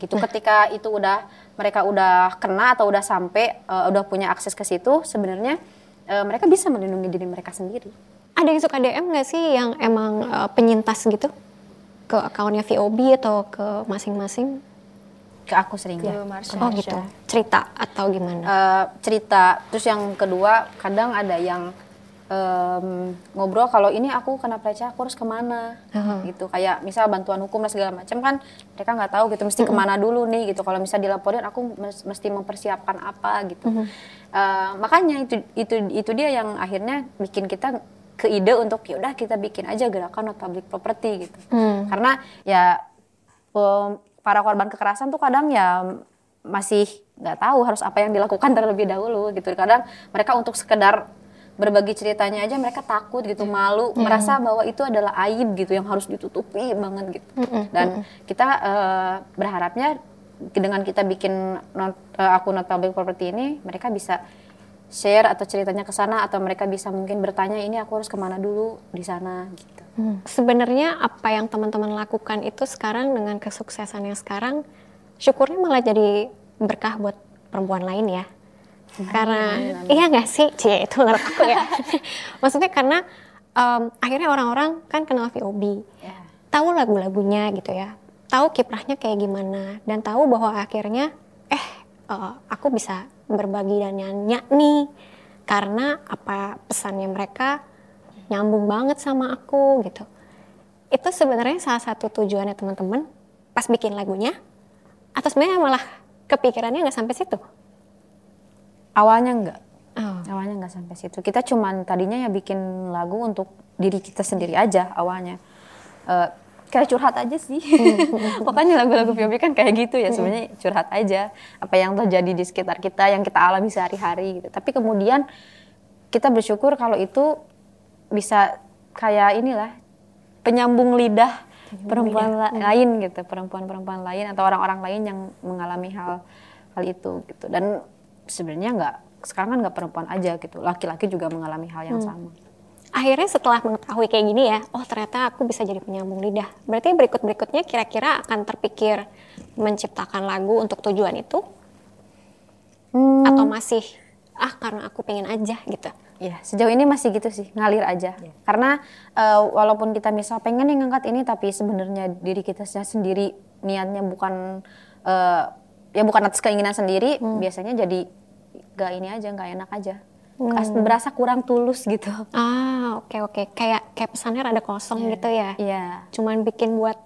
Speaker 3: Gitu ketika itu udah mereka udah kena atau udah sampai eh, udah punya akses ke situ sebenarnya eh, mereka bisa melindungi diri mereka sendiri.
Speaker 1: Ada yang suka DM nggak sih yang emang eh, penyintas gitu? Ke akunnya VOB atau ke masing-masing?
Speaker 3: ke aku sering ya.
Speaker 1: Oh gitu, cerita atau gimana?
Speaker 3: Eh, cerita. Terus yang kedua kadang ada yang em, ngobrol kalau ini aku kena pelecehan aku harus ke mana? Gitu kayak misal bantuan hukum dan segala macam kan mereka nggak tahu gitu mesti ke mana dulu nih gitu. Kalau misal dilaporin aku mes- mesti mempersiapkan apa gitu. Eh, makanya itu itu itu dia yang akhirnya bikin kita ke ide untuk ya udah kita bikin aja gerakan not public property gitu. Karena ya em, para korban kekerasan tuh kadang ya masih nggak tahu harus apa yang dilakukan terlebih dahulu gitu. Kadang mereka untuk sekedar berbagi ceritanya aja mereka takut gitu malu merasa bahwa itu adalah aib gitu yang harus ditutupi banget gitu. Dan kita eh, berharapnya dengan kita bikin not, eh, akun not public property ini mereka bisa share atau ceritanya ke sana atau mereka bisa mungkin bertanya ini aku harus ke mana dulu di sana? gitu.
Speaker 1: Sebenarnya apa yang teman-teman lakukan itu sekarang dengan kesuksesan yang sekarang, syukurnya malah jadi berkah buat perempuan lain ya. Karena iya nggak sih, cie itu menurut aku ya. Maksudnya karena em, akhirnya orang-orang kan kenal VOB, tahu lagu-lagunya gitu ya, tahu kiprahnya kayak gimana, dan tahu bahwa akhirnya eh eh, aku bisa berbagi dan nyanyi nih. Karena apa pesannya mereka nyambung banget sama aku gitu. Itu sebenarnya salah satu tujuannya teman-teman pas bikin lagunya, atau sebenarnya malah kepikirannya nggak sampai situ.
Speaker 3: Awalnya enggak
Speaker 1: Oh.
Speaker 3: awalnya nggak sampai situ. Kita cuman tadinya ya bikin lagu untuk diri kita sendiri aja awalnya. Eh, kayak curhat aja sih. Pokoknya lagu-lagu Fiobi kan kayak gitu ya sebenarnya curhat aja apa yang terjadi di sekitar kita yang kita alami sehari-hari gitu. Tapi kemudian kita bersyukur kalau itu bisa kayak inilah penyambung lidah perempuan la- lain gitu perempuan-perempuan lain atau orang-orang lain yang mengalami hal hal itu gitu. Dan sebenarnya nggak sekarang kan nggak perempuan aja gitu laki-laki juga mengalami hal yang sama
Speaker 1: Akhirnya setelah mengetahui kayak gini ya, oh ternyata aku bisa jadi penyambung lidah. Berarti berikut-berikutnya kira-kira akan terpikir menciptakan lagu untuk tujuan itu? Atau masih, ah karena aku pengen aja gitu?
Speaker 3: Ya, sejauh ini masih gitu sih, ngalir aja. Karena eh, walaupun kita misal pengen nih ngangkat ini, tapi sebenarnya diri kita sendiri niatnya bukan eh, ya bukan atas keinginan sendiri, biasanya jadi gak ini aja, gak enak aja. Kas- Berasa kurang tulus gitu.
Speaker 1: Ah oke oke, kayak kayak pesannya rada kosong gitu ya?
Speaker 3: Iya.
Speaker 1: Cuman bikin buat,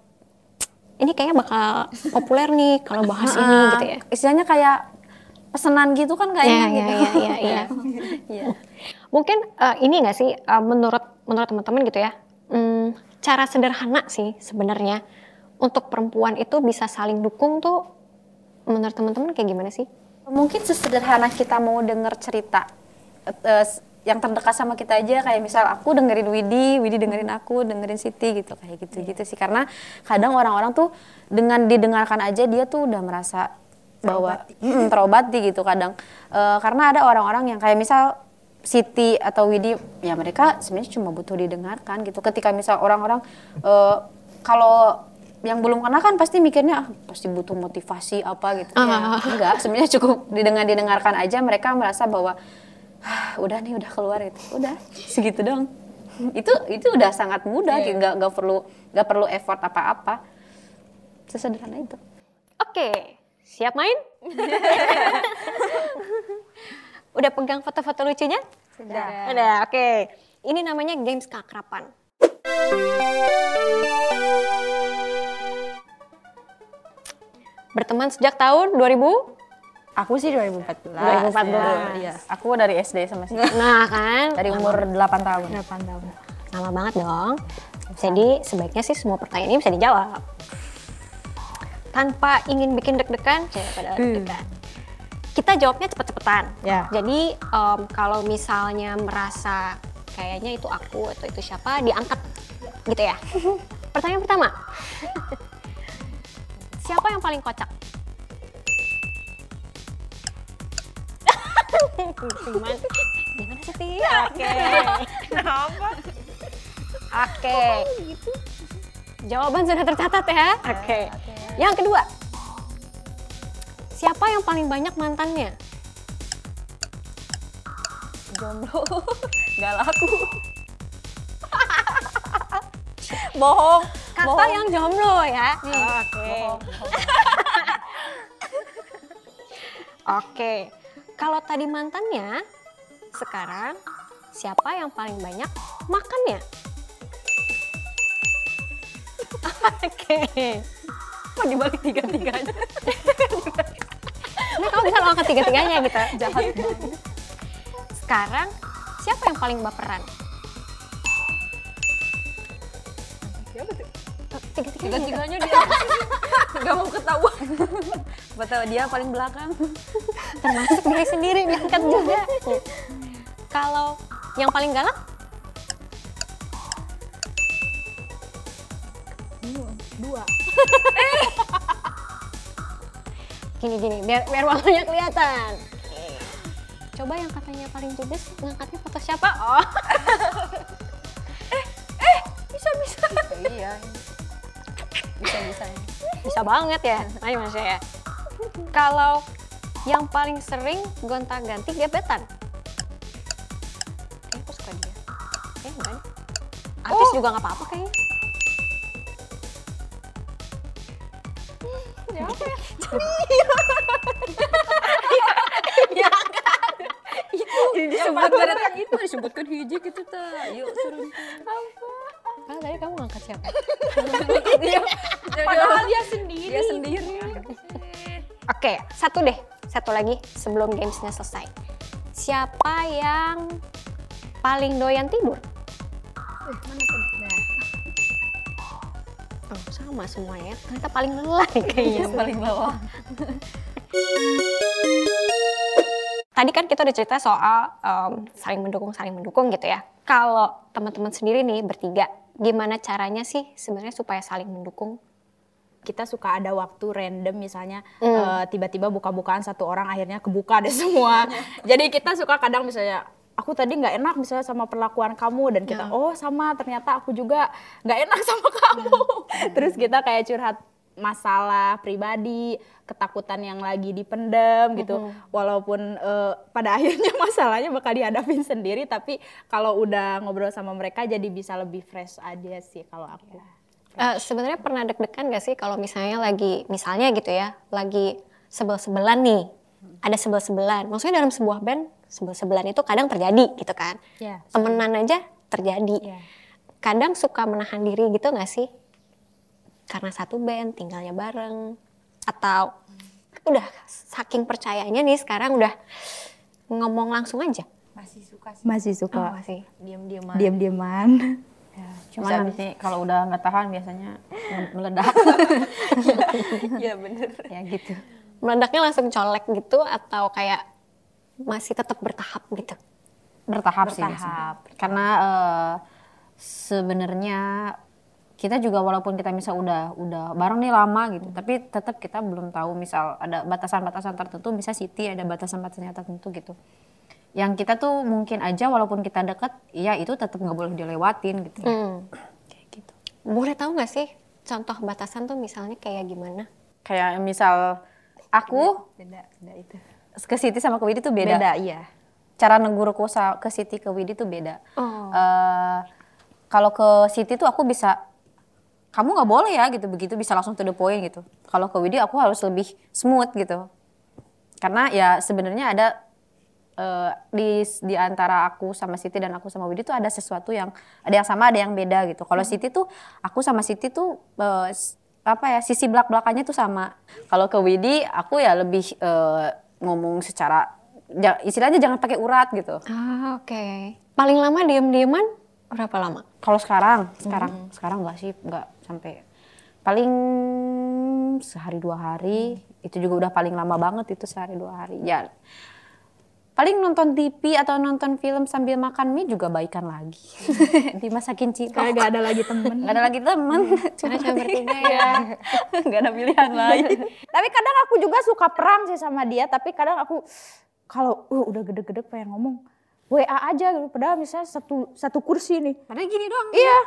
Speaker 1: ini kayaknya bakal populer nih kalau bahas ini gitu ya?
Speaker 3: Istilahnya kayak pesanan gitu kan gak
Speaker 1: Iya,
Speaker 3: enak
Speaker 1: iya,
Speaker 3: gitu.
Speaker 1: iya, iya, iya.
Speaker 3: Iya.
Speaker 1: Mungkin eh, ini nggak sih eh, menurut menurut teman-teman gitu ya, hmm, cara sederhana sih sebenarnya untuk perempuan itu bisa saling dukung tuh menurut teman-teman kayak gimana sih?
Speaker 3: Mungkin sesederhana kita mau denger cerita s- yang terdekat sama kita aja kayak misal aku dengerin Widi, Widi dengerin aku, dengerin Siti gitu kayak gitu-gitu sih. Karena kadang orang-orang tuh dengan didengarkan aja dia tuh udah merasa bahwa Mm, terobati gitu kadang. Eh, karena ada orang-orang yang kayak misal Siti atau Widi ya mereka sebenarnya cuma butuh didengarkan gitu. Ketika misal orang-orang eh, kalau yang belum kenal kan pasti mikirnya ah, pasti butuh motivasi apa gitu ya enggak sebenarnya cukup didengar didengarkan aja mereka merasa bahwa "Ah, udah nih udah keluar itu udah segitu dong itu itu udah sangat mudah gitu. nggak nggak perlu nggak perlu effort apa-apa sesederhana itu
Speaker 1: Oke, siap main? Udah pegang foto-foto lucunya? Sudah. Udah, oke. Ini namanya games keakrapan. Berteman sejak tahun 2000?
Speaker 4: Aku sih 2014.
Speaker 1: 2014.
Speaker 4: Iya.
Speaker 3: aku dari SD sama sih
Speaker 1: Nah kan,
Speaker 3: dari umur 8 tahun
Speaker 4: 8 tahun.
Speaker 1: lama banget dong. Jadi sebaiknya sih semua pertanyaan ini bisa dijawab. Tanpa ingin bikin deg-degan, pada deg-degan. Kita jawabnya cepet-cepetan.
Speaker 4: Ya.
Speaker 1: Jadi em, kalau misalnya merasa kayaknya itu aku atau itu siapa, diangkat gitu ya. Pertanyaan pertama. Siapa yang paling kocak? gimana, gimana sih? Oke.
Speaker 4: Kenapa?
Speaker 1: Oke. Jawaban sudah tercatat ya. Oke. Yang kedua. Siapa yang paling banyak mantannya?
Speaker 3: jomblo nggak laku bohong
Speaker 1: Kata
Speaker 3: bohong.
Speaker 1: yang jomblo ya. Oke. Oke. Kalau tadi mantannya, sekarang siapa yang paling banyak makannya? Oke.
Speaker 3: Kok dibalik tiga-tiganya?
Speaker 1: Nah, kamu bisa angkat tiga-tiganya gitu. Jahat Sekarang, siapa yang paling baperan? Tiga-tiganya.
Speaker 3: Tiga-tiganya dia nggak mau ketahuan. Betul dia paling belakang.
Speaker 1: Termasuk diri sendiri diangkat juga. Kalau yang paling galak?
Speaker 2: Dua.
Speaker 1: Gini-gini, biar, biar waktunya kelihatan. Coba yang katanya paling judes, ngangkatnya foto siapa? Oh,
Speaker 3: Bisa-bisa. iya. Bisa-bisa ya.
Speaker 1: bisa banget ya. Ayo Mas ya. Kalau yang paling sering gonta-ganti gebetan? Kayaknya aku suka dia. Eh, enggak nih. Artis juga nggak apa-apa kayaknya.
Speaker 3: Disebutkan itu disebutkan hiji gitu ta. Yuk suruh.
Speaker 1: Kalau tadi kamu ngangkat siapa?
Speaker 3: Padahal dia sendiri. Dia sendiri.
Speaker 1: Oke, satu deh. Satu lagi sebelum gamesnya selesai. Siapa yang paling doyan tidur? Oh, sama semuanya. Ternyata paling lelah kayaknya.
Speaker 3: paling bawah.
Speaker 1: Tadi kan kita udah cerita soal em, saling mendukung, saling mendukung gitu ya. Kalau teman-teman sendiri nih bertiga, gimana caranya sih sebenarnya supaya saling mendukung?
Speaker 2: kita suka ada waktu random misalnya
Speaker 1: Hmm.
Speaker 2: eh, tiba-tiba buka-bukaan satu orang akhirnya kebuka deh semua. Jadi kita suka kadang misalnya aku tadi nggak enak misalnya sama perlakuan kamu dan kita oh sama ternyata aku juga nggak enak sama kamu. Terus kita kayak curhat masalah pribadi, ketakutan yang lagi dipendam gitu. Walaupun eh, pada akhirnya masalahnya bakal dihadapin sendiri tapi kalau udah ngobrol sama mereka jadi bisa lebih fresh aja sih kalau aku.
Speaker 1: Eh, sebenarnya pernah deg-degan gak sih kalau misalnya lagi, misalnya gitu ya, lagi sebel-sebelan nih, ada sebel-sebelan. Maksudnya dalam sebuah band, sebel-sebelan itu kadang terjadi gitu kan.
Speaker 2: Ya.
Speaker 1: Temenan aja terjadi.
Speaker 2: Iya.
Speaker 1: Kadang suka menahan diri gitu gak sih? Karena satu band, tinggalnya bareng. Atau udah saking percayanya nih sekarang udah ngomong langsung aja.
Speaker 3: Masih suka sih.
Speaker 2: Masih
Speaker 1: Oh,
Speaker 2: suka
Speaker 1: masih.
Speaker 3: Diam-diaman.
Speaker 2: diam-diaman.
Speaker 3: Cuman nanti kalau udah nggak tahan biasanya meledak. Iya bener. Ya gitu.
Speaker 1: Meledaknya langsung colek gitu atau kayak masih tetap bertahap gitu?
Speaker 3: Bertahap, sih biasanya. Karena eh, sebenarnya kita juga walaupun kita misal udah udah bareng nih lama gitu, tapi tetap kita belum tahu misal ada batasan-batasan tertentu, misal Siti ada batasan-batasannya tertentu gitu. Yang kita tuh mungkin aja walaupun kita deket, ya itu tetap nggak boleh dilewatin gitu.
Speaker 1: Hmm.
Speaker 3: Kayak gitu.
Speaker 1: Boleh tahu nggak sih contoh batasan tuh misalnya kayak gimana?
Speaker 3: Kayak misal aku
Speaker 2: Beda, beda itu.
Speaker 3: ke Siti sama ke Widi tuh beda.
Speaker 2: Beda, iya.
Speaker 3: Cara negurku sa- ke Siti ke Widi tuh beda.
Speaker 1: Oh.
Speaker 3: Eh, kalau ke Siti tuh aku bisa kamu nggak boleh ya gitu begitu bisa langsung to the point gitu. Kalau ke Widi aku harus lebih smooth gitu. Karena ya sebenarnya ada eh, di di antara aku sama Siti dan aku sama Widi tuh ada sesuatu yang ada yang sama ada yang beda gitu. Kalau Siti tuh aku sama Siti tuh s- apa ya sisi belak belakannya tuh sama. Kalau ke Widi aku ya lebih eh, ngomong secara istilahnya jangan pakai urat gitu.
Speaker 1: Ah, oke. Paling lama diem-dieman berapa lama?
Speaker 3: Kalau sekarang, sekarang, sekarang nggak sih, nggak sampai paling sehari dua hari. Itu juga udah paling lama banget itu sehari dua hari. Ya, paling nonton TV atau nonton film sambil makan mie juga baikan lagi. Dimasakin cinta.
Speaker 2: Karena gak ada lagi temen.
Speaker 3: Nggak ada lagi temen.
Speaker 1: Karena cuma bertiga ya.
Speaker 3: Nggak ada pilihan lain.
Speaker 2: tapi kadang aku juga suka perang sih sama dia, tapi kadang aku kalau uh, udah gede-gede pengen ngomong WA aja gitu. Padahal misalnya satu satu kursi nih.
Speaker 3: Padahal gini doang.
Speaker 2: Iya.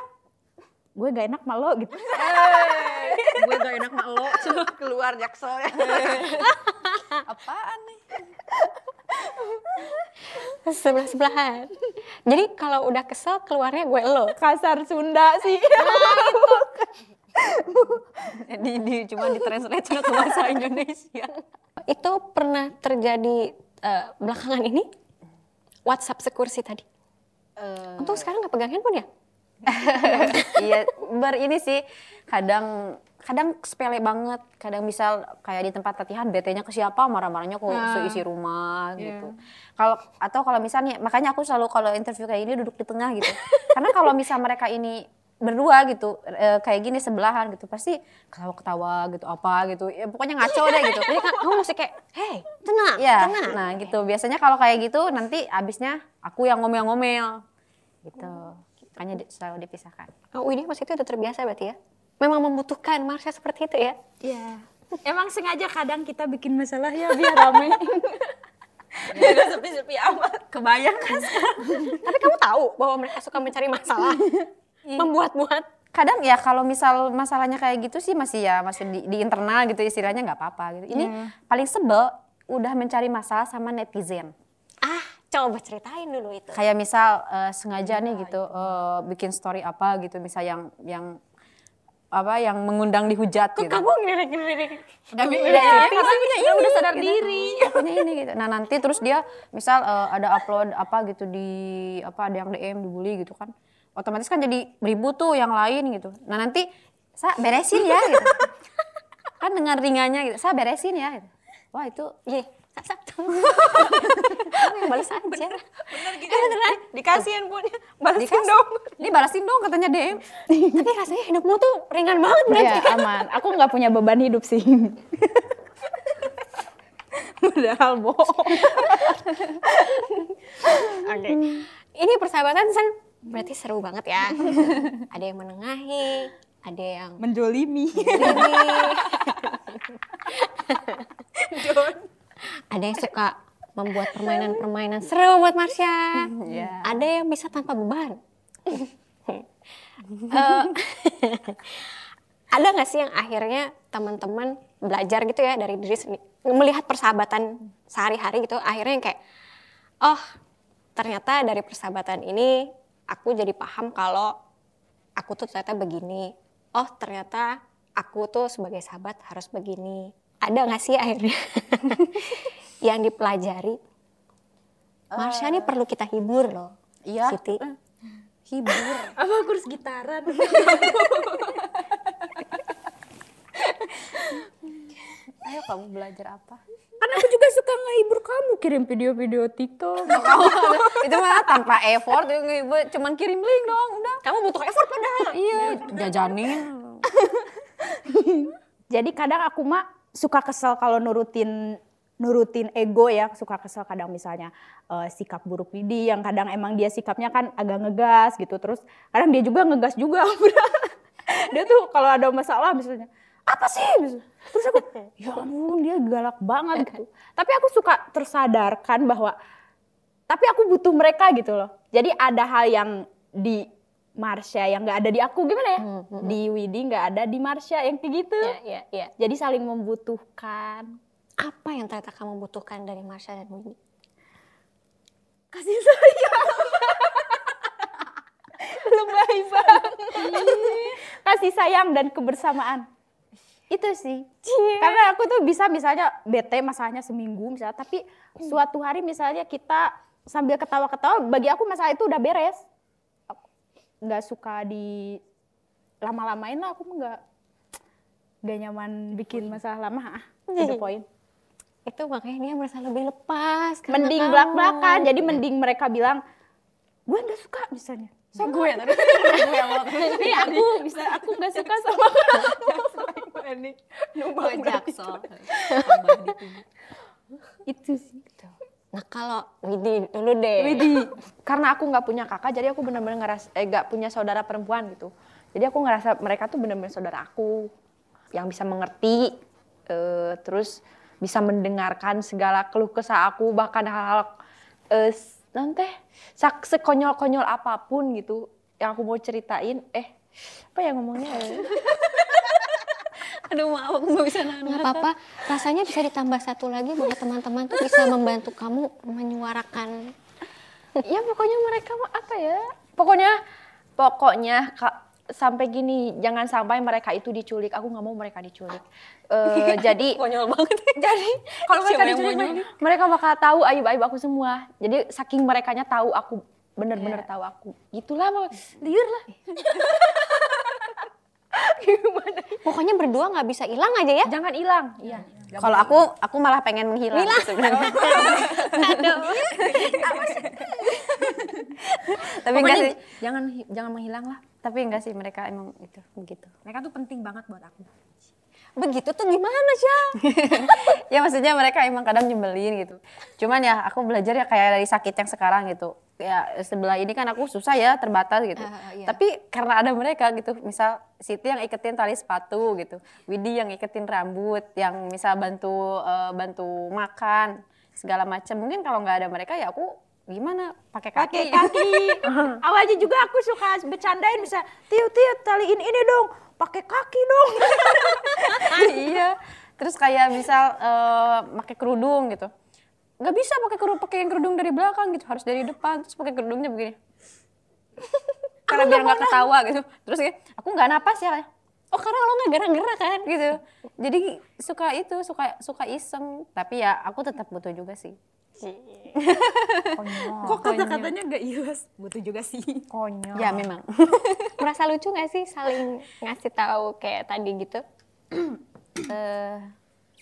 Speaker 2: Gue gak enak sama lo gitu.
Speaker 3: Gue gak enak sama lo. Keluar jaksel. Apaan nih?
Speaker 1: Sebelah-sebelahan. Jadi kalau udah kesel keluarnya gue lo.
Speaker 2: Kasar Sunda sih.
Speaker 3: di, di, cuma ditranslate ke bahasa Indonesia.
Speaker 1: Itu pernah terjadi eh, belakangan ini? WhatsApp sekursi tadi.
Speaker 3: Eh,
Speaker 1: Untung sekarang nggak pegang handphone ya?
Speaker 3: Iya ber ini sih kadang kadang sepele banget. Kadang misal kayak di tempat latihan BT-nya ke siapa marah-marahnya ke seisi rumah gitu. Kalau atau kalau misalnya makanya aku selalu kalau interview kayak gini duduk di tengah gitu. Karena kalau misal mereka ini berdua gitu eh, kayak gini sebelahan gitu pasti ketawa-ketawa gitu apa gitu. Ya pokoknya ngaco deh gitu.
Speaker 1: Jadi kan kamu mesti kayak, hey, tenang,
Speaker 3: ya
Speaker 1: tenang.
Speaker 3: nah gitu. Biasanya kalau kayak gitu nanti abisnya aku yang ngomel-ngomel gitu makanya di- selalu dipisahkan
Speaker 1: Oh, Widya pas itu udah terbiasa berarti ya? Memang membutuhkan Marsha seperti itu ya?
Speaker 2: Iya. Emang sengaja kadang kita bikin masalah ya biar rame.
Speaker 4: Gak sepi-sepi amat. Kebayang kan?
Speaker 1: Tapi kamu tahu bahwa mereka suka mencari masalah? Membuat-buat.
Speaker 3: kadang ya kalau misal masalahnya kayak gitu sih masih ya masih di, di internal gitu istilahnya nggak apa-apa gitu ini paling sebel udah mencari masalah sama netizen
Speaker 1: coba ceritain dulu itu.
Speaker 3: kayak misal eh, sengaja nih gitu eh, bikin story apa gitu misal yang yang apa yang mengundang dihujat gitu
Speaker 1: Kamu ngelirik-ngelirik.
Speaker 3: Nggak bi-
Speaker 4: Iya,
Speaker 3: udah,
Speaker 4: karena
Speaker 3: punya
Speaker 4: punya
Speaker 3: ini,
Speaker 4: udah sadar
Speaker 3: gitu.
Speaker 4: diri.
Speaker 3: Punya ini gitu. Nah nanti terus dia misal eh, ada upload apa gitu di apa ada yang DM dibully gitu kan, otomatis kan jadi ribut tuh yang lain gitu. Nah nanti saya beresin ya gitu. kan dengan ringannya gitu, saya beresin ya. Gitu. Wah itu
Speaker 1: Iya, satu. Kamu yang balas aja.
Speaker 4: Bener gitu. Eh, beneran? Dikasih handphonenya. Balasin
Speaker 3: dikasih,
Speaker 4: dong.
Speaker 3: dibalasin dong katanya DM.
Speaker 1: Tapi rasanya hidupmu tuh ringan banget berarti.
Speaker 2: Iya aman. Aku nggak punya beban hidup sih. Padahal bohong.
Speaker 1: Oke. Ini persahabatan San berarti seru banget ya. ada yang menengahi, ada yang
Speaker 2: Menjolimi.
Speaker 1: ini. Ada yang suka membuat permainan-permainan seru buat Marsha.
Speaker 3: Iya.
Speaker 1: Ada yang bisa tanpa beban. Eh, ada nggak sih yang akhirnya teman-teman belajar gitu ya dari diri sendiri melihat persahabatan sehari-hari gitu akhirnya yang kayak oh ternyata dari persahabatan ini aku jadi paham kalau aku tuh ternyata begini oh ternyata aku tuh sebagai sahabat harus begini ada nggak sih akhirnya yang dipelajari Marsha ini perlu kita hibur loh
Speaker 3: Iya.
Speaker 1: Siti
Speaker 3: Hibur.
Speaker 2: Apa aku harus gitaran?
Speaker 3: Ayo kamu belajar apa?
Speaker 2: Kan aku juga suka ngehibur kamu kirim video-video TikTok.
Speaker 3: itu mah tanpa effort, cuman kirim link dong, udah.
Speaker 1: kamu butuh effort padahal
Speaker 3: Iya, jajanin.
Speaker 2: Jadi kadang aku mah suka kesel kalau nurutin nurutin ego ya, suka kesel kadang misalnya eh, sikap buruk Widi yang kadang emang dia sikapnya kan agak ngegas gitu. Terus kadang dia juga ngegas juga. dia tuh kalau ada masalah misalnya apa sih? Terus aku ya ampun dia galak banget gitu. Tapi aku suka tersadarkan bahwa tapi aku butuh mereka gitu loh. Jadi ada hal yang di Marsha yang nggak ada di aku gimana ya? Di Widi nggak ada di Marsha yang kayak gitu.
Speaker 1: Iya, iya, iya.
Speaker 2: Jadi saling membutuhkan.
Speaker 1: Apa yang ternyata kamu butuhkan dari Marsha dan Windy?
Speaker 2: Kasih sayang. Lebay banget. Kasih sayang dan kebersamaan. Itu sih. Karena aku tuh bisa misalnya bete masalahnya seminggu misalnya, tapi suatu hari misalnya kita sambil ketawa-ketawa, bagi aku masalah itu udah beres. Nggak suka di lama-lamain lah, aku nggak nggak nyaman bikin masalah lama. Ah, to the point.
Speaker 1: Itu makanya dia merasa lebih lepas. karena
Speaker 2: mending
Speaker 1: kamu.
Speaker 2: belak-belakan. Jadi mending mereka bilang, gue nggak suka misalnya. Sama gue tadi. gue yang Iya aku bisa, aku nggak suka sama kamu.
Speaker 1: Oh, jaksel.
Speaker 2: Itu sih.
Speaker 1: Nah kalau Windy dulu deh.
Speaker 4: Widih. Karena aku nggak punya kakak, jadi aku benar-benar ngerasa eh nggak punya saudara perempuan gitu. Jadi aku ngerasa mereka tuh benar-benar saudara aku yang bisa mengerti, eh, terus bisa mendengarkan segala keluh kesah aku, bahkan hal-hal eh, nanti sak sekonyol-konyol apa pun gitu yang aku mau ceritain. Eh, apa ya ngomongnya?
Speaker 1: Aduh maaf aku gak bisa nahan. Gak apa-apa. Rasanya bisa ditambah satu lagi bahwa teman-teman tuh bisa membantu kamu menyuarakan.
Speaker 4: ya pokoknya mereka mah apa ya? Pokoknya pokoknya Kak, sampai gini jangan sampai mereka itu diculik. Aku nggak mau mereka diculik. Eh, jadi
Speaker 1: Konyol banget.
Speaker 4: jadi kalau mereka diculik mereka, mereka bakal tahu aib-aib aku semua. Jadi saking merekanya tahu aku bener-bener tahu aku. Gitulah mau liur lah. Gimana?
Speaker 1: Pokoknya berdua nggak bisa hilang aja ya.
Speaker 4: Jangan hilang. Iya.
Speaker 3: Kalau aku, aku malah pengen menghilang sebenarnya. Tapi enggak sih.
Speaker 4: jangan jangan menghilang lah.
Speaker 3: Tapi enggak sih mereka emang itu begitu.
Speaker 4: Mereka tuh penting banget buat aku.
Speaker 1: Begitu tuh gimana sih?
Speaker 3: ya maksudnya mereka emang kadang nyebelin gitu. Cuman ya aku belajar ya kayak dari sakit yang sekarang gitu. Ya sebelah ini kan aku susah ya terbatas gitu.
Speaker 1: Ah, iya.
Speaker 3: Tapi karena ada mereka gitu, misal Siti yang iketin tali sepatu gitu, Widi yang iketin rambut, yang misal bantu eh, bantu makan segala macam. Mungkin kalau nggak ada mereka ya aku gimana pakai kaki.
Speaker 2: pakai kaki. Awalnya juga aku suka bercandain bisa tiu tiu taliin ini dong, pakai kaki dong.
Speaker 3: iya. Terus kayak misal eh, pakai kerudung gitu. nggak bisa pakai kerudung pakai yang kerudung dari belakang gitu, harus dari depan terus pakai kerudungnya begini. Karena biar nggak ketawa gitu. Terus kayak aku nggak napas ya.
Speaker 1: Oh karena lo nggak gerak-gerak kan?
Speaker 3: gitu. Jadi suka itu, suka suka iseng, tapi ya aku tetap butuh juga sih.
Speaker 2: Kok kata-katanya nggak ikhlas? Butuh juga sih. Konyol.
Speaker 3: Ya memang.
Speaker 1: Merasa lucu nggak sih saling ngasih tahu kayak tadi gitu? Eh,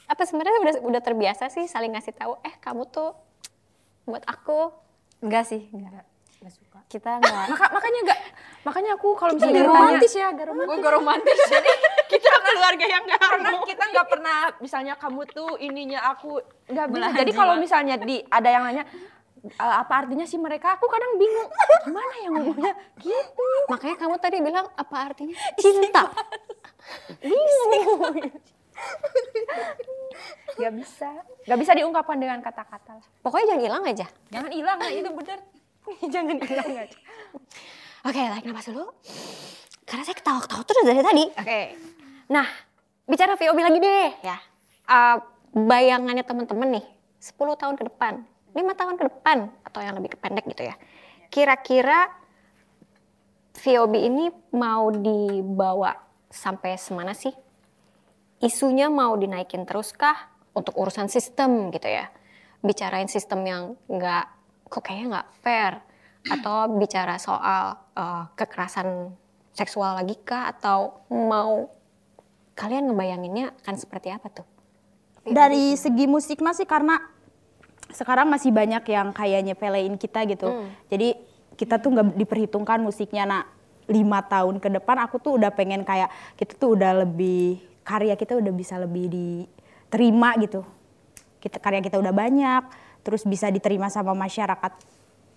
Speaker 1: apa sebenarnya udah udah terbiasa sih saling ngasih tahu? Eh kamu tuh buat aku.
Speaker 3: Enggak sih, enggak.
Speaker 2: Nggak.
Speaker 3: Kita enggak.
Speaker 4: Maka, makanya enggak makanya aku kalau misalnya ditanya-
Speaker 2: romantis ya, agak romantis.
Speaker 4: Gue romantis. Jadi kita keluarga yang enggak karena kita nggak pernah misalnya kamu tuh ininya aku nggak bisa. Jadi kalau misalnya di ada yang nanya "E, apa artinya sih mereka aku kadang bingung gimana ya ngomongnya gitu
Speaker 1: Makanya kamu tadi bilang apa artinya cinta?
Speaker 4: nggak bisa nggak bisa diungkapkan dengan kata-kata lah
Speaker 1: Pokoknya jangan hilang aja.
Speaker 4: jangan hilang itu bener jangan hilang aja
Speaker 1: Oke, tarik nafas dulu. Karena saya ketawa-ketawa terus dari tadi. Oke. Nah, bicara VOB lagi deh ya. Eh, bayangannya teman-teman nih, 10 tahun ke depan, 5 tahun ke depan, atau yang lebih pendek gitu ya. Kira-kira VOB ini mau dibawa sampai semana sih? Isunya mau dinaikin terus kah? Untuk urusan sistem gitu ya. Bicarain sistem yang nggak, kok kayaknya nggak fair atau bicara soal eh, kekerasan seksual lagi kah atau mau kalian ngebayanginnya akan seperti apa tuh?
Speaker 2: Dari segi musik masih karena sekarang masih banyak yang kayak nyepelein kita gitu. Jadi kita tuh nggak diperhitungkan musiknya. Nah lima tahun ke depan aku tuh udah pengen kayak kita tuh udah lebih karya kita udah bisa lebih diterima gitu. Kita karya kita udah banyak, terus bisa diterima sama masyarakat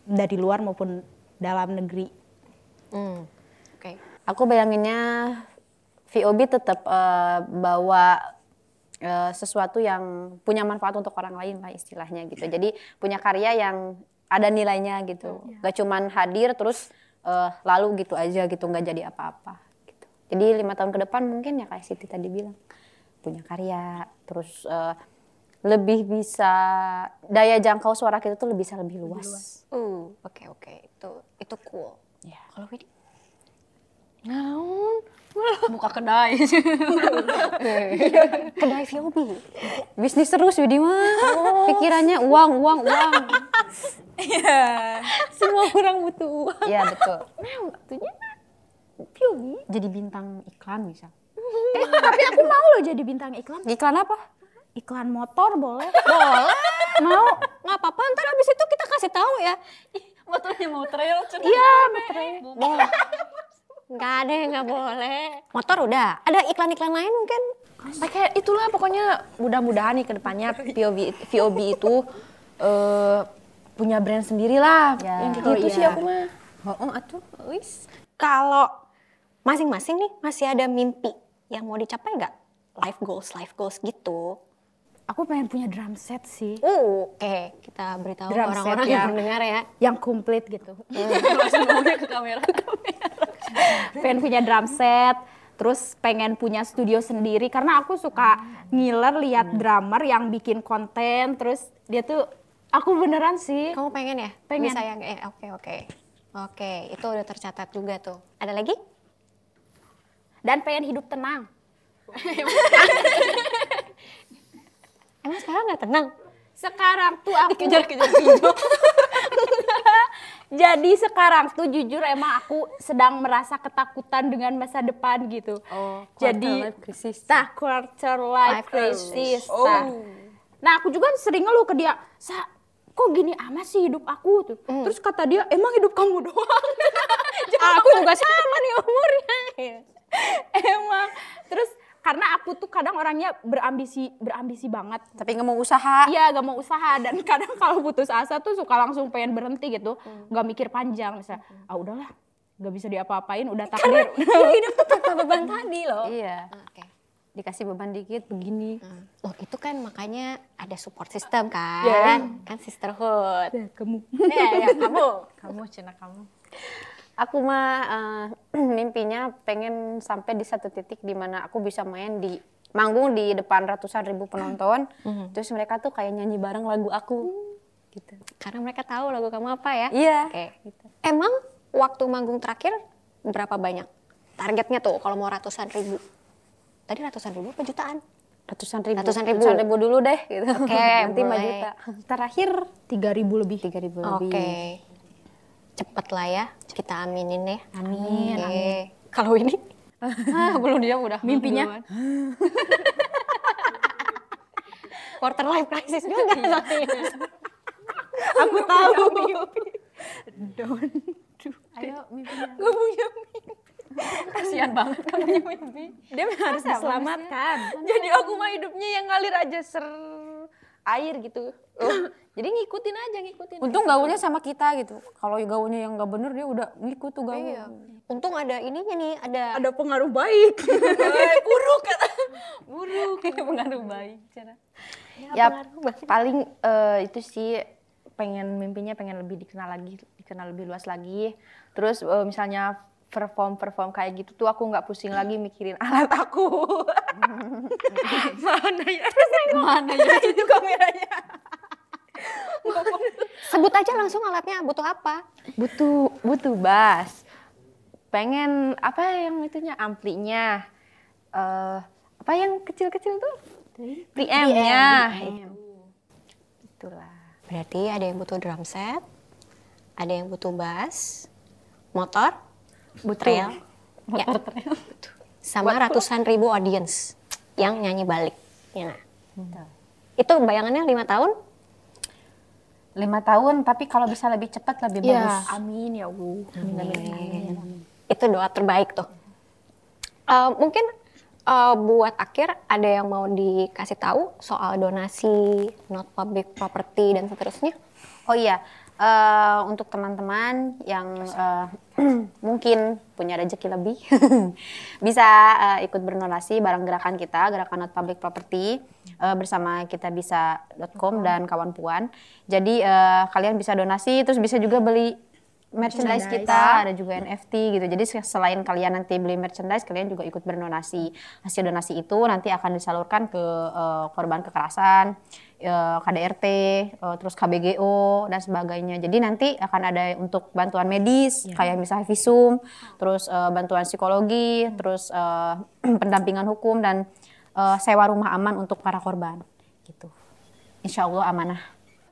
Speaker 2: dari luar maupun dalam negeri.
Speaker 1: Hmm. Oke.
Speaker 3: Aku bayanginnya VOB tetap eh, bawa eh, sesuatu yang punya manfaat untuk orang lain lah istilahnya gitu. Jadi punya karya yang ada nilainya gitu. Gak cuman hadir terus eh, lalu gitu aja gitu nggak jadi apa-apa. Gitu. Jadi lima tahun ke depan mungkin ya kayak Siti tadi bilang punya karya terus eh, lebih bisa daya jangkau suara kita tuh lebih bisa lebih luas.
Speaker 1: Uh, oke oke itu itu cool.
Speaker 3: Ya.
Speaker 1: Kalau Widi?
Speaker 3: Naon? Buka kedai.
Speaker 1: Kedai VOB.
Speaker 3: Bisnis terus Widi mah. Pikirannya uang, uang, uang.
Speaker 2: Semua orang butuh uang.
Speaker 3: Iya betul.
Speaker 2: POV.
Speaker 3: Jadi bintang iklan misal.
Speaker 2: Eh, tapi aku mau loh jadi bintang iklan.
Speaker 3: Iklan apa?
Speaker 2: Iklan motor boleh.
Speaker 1: Boleh. mau. Nggak apa-apa, ntar abis itu kita kasih tahu ya.
Speaker 3: Motornya mau trail.
Speaker 2: Iya, betul.
Speaker 1: Nggak ada yang nggak boleh. Motor udah. Ada iklan-iklan lain mungkin?
Speaker 4: kayak itulah pokoknya mudah-mudahan nih ke depannya VOB itu eh, punya brand sendiri lah
Speaker 3: Ya.
Speaker 4: yang kayak
Speaker 2: Oh,
Speaker 4: gitu sih
Speaker 2: iya.
Speaker 4: aku mah
Speaker 3: Oh, oh atuh. Wis.
Speaker 1: Kalau masing-masing nih masih ada mimpi yang mau dicapai nggak? Life goals, life goals gitu.
Speaker 2: Aku pengen punya drum set sih.
Speaker 1: Uh, oke. Kita beritahu
Speaker 2: Drum
Speaker 1: orang-orang
Speaker 2: ya.
Speaker 1: yang mendengar ya.
Speaker 2: Yang komplit gitu.
Speaker 3: Langsung ngomongnya ke kamera.
Speaker 2: pengen punya drum set. Terus pengen punya studio sendiri. Karena aku suka ngiler lihat drummer yang bikin konten. Terus dia tuh, aku beneran sih.
Speaker 1: Kamu pengen ya?
Speaker 2: Pengen.
Speaker 1: Bisa yang eh oke oke. Oke, itu udah tercatat juga tuh. Ada lagi?
Speaker 2: Dan pengen hidup tenang.
Speaker 1: Emang sekarang nggak tenang?
Speaker 2: Sekarang tuh aku
Speaker 3: Kejar-kejar pinjol.
Speaker 2: Jadi sekarang tuh jujur emang aku sedang merasa ketakutan dengan masa depan gitu.
Speaker 3: Oh,
Speaker 2: Jadi
Speaker 3: life crisis.
Speaker 2: Nah, quarter life
Speaker 1: Life
Speaker 2: crisis.
Speaker 1: crisis.
Speaker 2: Nah. Nah, aku juga sering ngeluh ke dia, Sa, kok gini amat sih hidup aku tuh. Terus kata dia, emang hidup kamu doang.
Speaker 1: aku juga sama nih umurnya.
Speaker 2: emang. Terus karena aku tuh kadang orangnya berambisi berambisi banget.
Speaker 3: Tapi nggak mau usaha.
Speaker 2: Iya, gak mau usaha dan kadang kalau putus asa tuh suka langsung pengen berhenti gitu, nggak mikir panjang. Misalnya, ah udahlah, nggak bisa diapa-apain, udah takdir.
Speaker 1: Hidup tuh tanpa beban tadi loh.
Speaker 3: Iya.
Speaker 1: Oke.
Speaker 3: Dikasih beban dikit begini.
Speaker 1: Loh itu kan makanya ada support system kan,
Speaker 2: Ya.
Speaker 1: kan sisterhood.
Speaker 2: Kamu.
Speaker 1: ya, ya kamu.
Speaker 3: Kamu cina kamu. Aku mah eh, mimpinya pengen sampai di satu titik di mana aku bisa main di manggung di depan ratusan ribu penonton. Terus mereka tuh kayak nyanyi bareng lagu aku. Gitu.
Speaker 1: Karena mereka tahu lagu kamu apa ya.
Speaker 3: Iya.
Speaker 1: Oke. Emang waktu manggung terakhir berapa banyak? Targetnya tuh kalau mau ratusan ribu. Tadi ratusan ribu apa jutaan?
Speaker 3: Ratusan ribu.
Speaker 1: Ratusan ribu.
Speaker 3: dulu deh gitu.
Speaker 1: Oke,
Speaker 3: Nanti 5
Speaker 1: boleh.
Speaker 3: juta. Terakhir
Speaker 2: 3000 lebih.
Speaker 3: 3000
Speaker 1: Oke.
Speaker 3: lebih.
Speaker 1: Cepet lah ya, kita aminin ya.
Speaker 3: Amin.
Speaker 1: Oke. Kalau ini? ah, belum dia udah.
Speaker 2: Mimpinya?
Speaker 1: Quarter life crisis juga soalnya.
Speaker 2: Aku tahu.
Speaker 3: Ayo mimpinya.
Speaker 2: Gak punya mimpi.
Speaker 3: Kasihan banget kamu punya mimpi.
Speaker 2: Dia harus diselamatkan.
Speaker 4: Jadi aku mah hidupnya yang ngalir aja ser air gitu. Oh, jadi ngikutin aja, ngikutin.
Speaker 3: Untung gaulnya sama kita gitu. Kalau gaulnya yang nggak bener dia udah ngikut tuh gaul.
Speaker 1: Iya. Untung ada ininya nih, ada
Speaker 2: Ada pengaruh baik.
Speaker 4: buruk kata.
Speaker 3: Buruk. pengaruh baik. Cara.
Speaker 4: Ya paling eh, itu sih pengen mimpinya pengen lebih dikenal lagi, dikenal lebih luas lagi. Terus eh, misalnya perform perform kayak gitu tuh aku nggak pusing lagi mikirin alat aku. Mana ya?
Speaker 3: Mana ya?
Speaker 4: itu kameranya.
Speaker 1: Sebut aja langsung alatnya butuh apa?
Speaker 4: butuh butuh bass pengen apa yang itunya amplinya. Eh apa yang kecil-kecil tuh? Preamp-nya itulah.
Speaker 1: Berarti ada yang butuh drum set, ada yang butuh bass, motor, trail, motor trail, sama ratusan ribu audience yang nyanyi balik. Ya. Itu bayangannya lima tahun?
Speaker 3: Lima tahun, tapi kalau bisa lebih cepat lebih
Speaker 1: Iya.
Speaker 3: bagus.
Speaker 4: amin ya Allah
Speaker 1: Itu doa terbaik tuh. Eh, mungkin eh, buat akhir ada yang mau dikasih tahu soal donasi, not public property dan seterusnya?
Speaker 3: Oh iya, eh, untuk teman-teman yang eh, mungkin punya rezeki lebih, bisa eh, ikut berdonasi bareng gerakan kita, gerakan Not Public Property eh, bersama kitabisa.com dan kawan puan. Jadi eh, kalian bisa donasi, terus bisa juga beli merchandise kita, ada juga NFT gitu. Jadi selain kalian nanti beli merchandise, kalian juga ikut berdonasi. Hasil donasi itu nanti akan disalurkan ke eh, korban kekerasan, KDRT, eh, terus KBGO dan sebagainya. Jadi nanti akan ada untuk bantuan medis, kayak misalnya visum, terus eh, bantuan psikologi, terus eh, pendampingan hukum dan eh, sewa rumah aman untuk para korban. Gitu. Insya Allah amanah.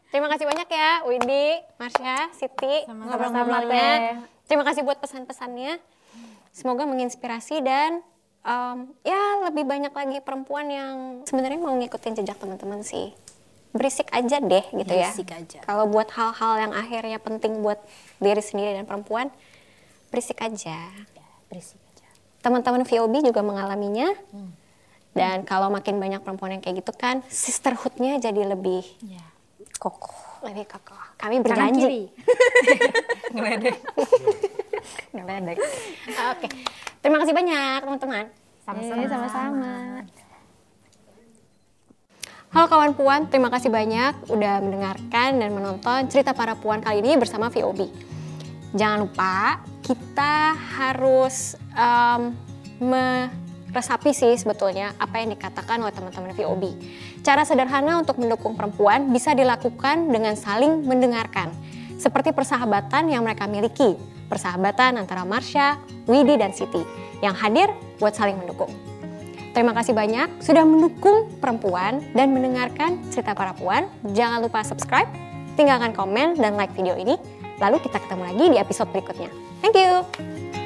Speaker 1: Terima kasih banyak ya Widi, Marsha, Siti, ngobrol-ngobrolnya. Terima kasih buat pesan-pesannya. Semoga menginspirasi dan em, ya lebih banyak lagi perempuan yang sebenarnya mau ngikutin jejak teman-teman sih. Berisik aja deh gitu ya.
Speaker 3: Berisik aja.
Speaker 1: Kalau buat hal-hal yang akhirnya penting buat diri sendiri dan perempuan, berisik aja.
Speaker 3: Berisik aja.
Speaker 1: Teman-teman VOB juga mengalaminya. Dan kalau makin banyak perempuan yang kayak gitu kan, sisterhood-nya jadi lebih
Speaker 3: Kokoh.
Speaker 1: lebih kokoh. Kami berjanji.
Speaker 3: Ngeledek.
Speaker 1: Ngeledek. Oke. Terima kasih banyak teman-teman.
Speaker 3: Sama-sama. sama-sama.
Speaker 1: Halo kawan puan, terima kasih banyak udah mendengarkan dan menonton cerita para puan kali ini bersama VOB. Jangan lupa kita harus em, meresapi sih sebetulnya apa yang dikatakan oleh teman-teman VOB. Cara sederhana untuk mendukung perempuan bisa dilakukan dengan saling mendengarkan. Seperti persahabatan yang mereka miliki, persahabatan antara Marsha, Widi, dan Siti yang hadir buat saling mendukung. Terima kasih banyak sudah mendukung perempuan dan mendengarkan cerita para puan. Jangan lupa subscribe, tinggalkan komen dan like video ini. Lalu kita ketemu lagi di episode berikutnya. Thank you!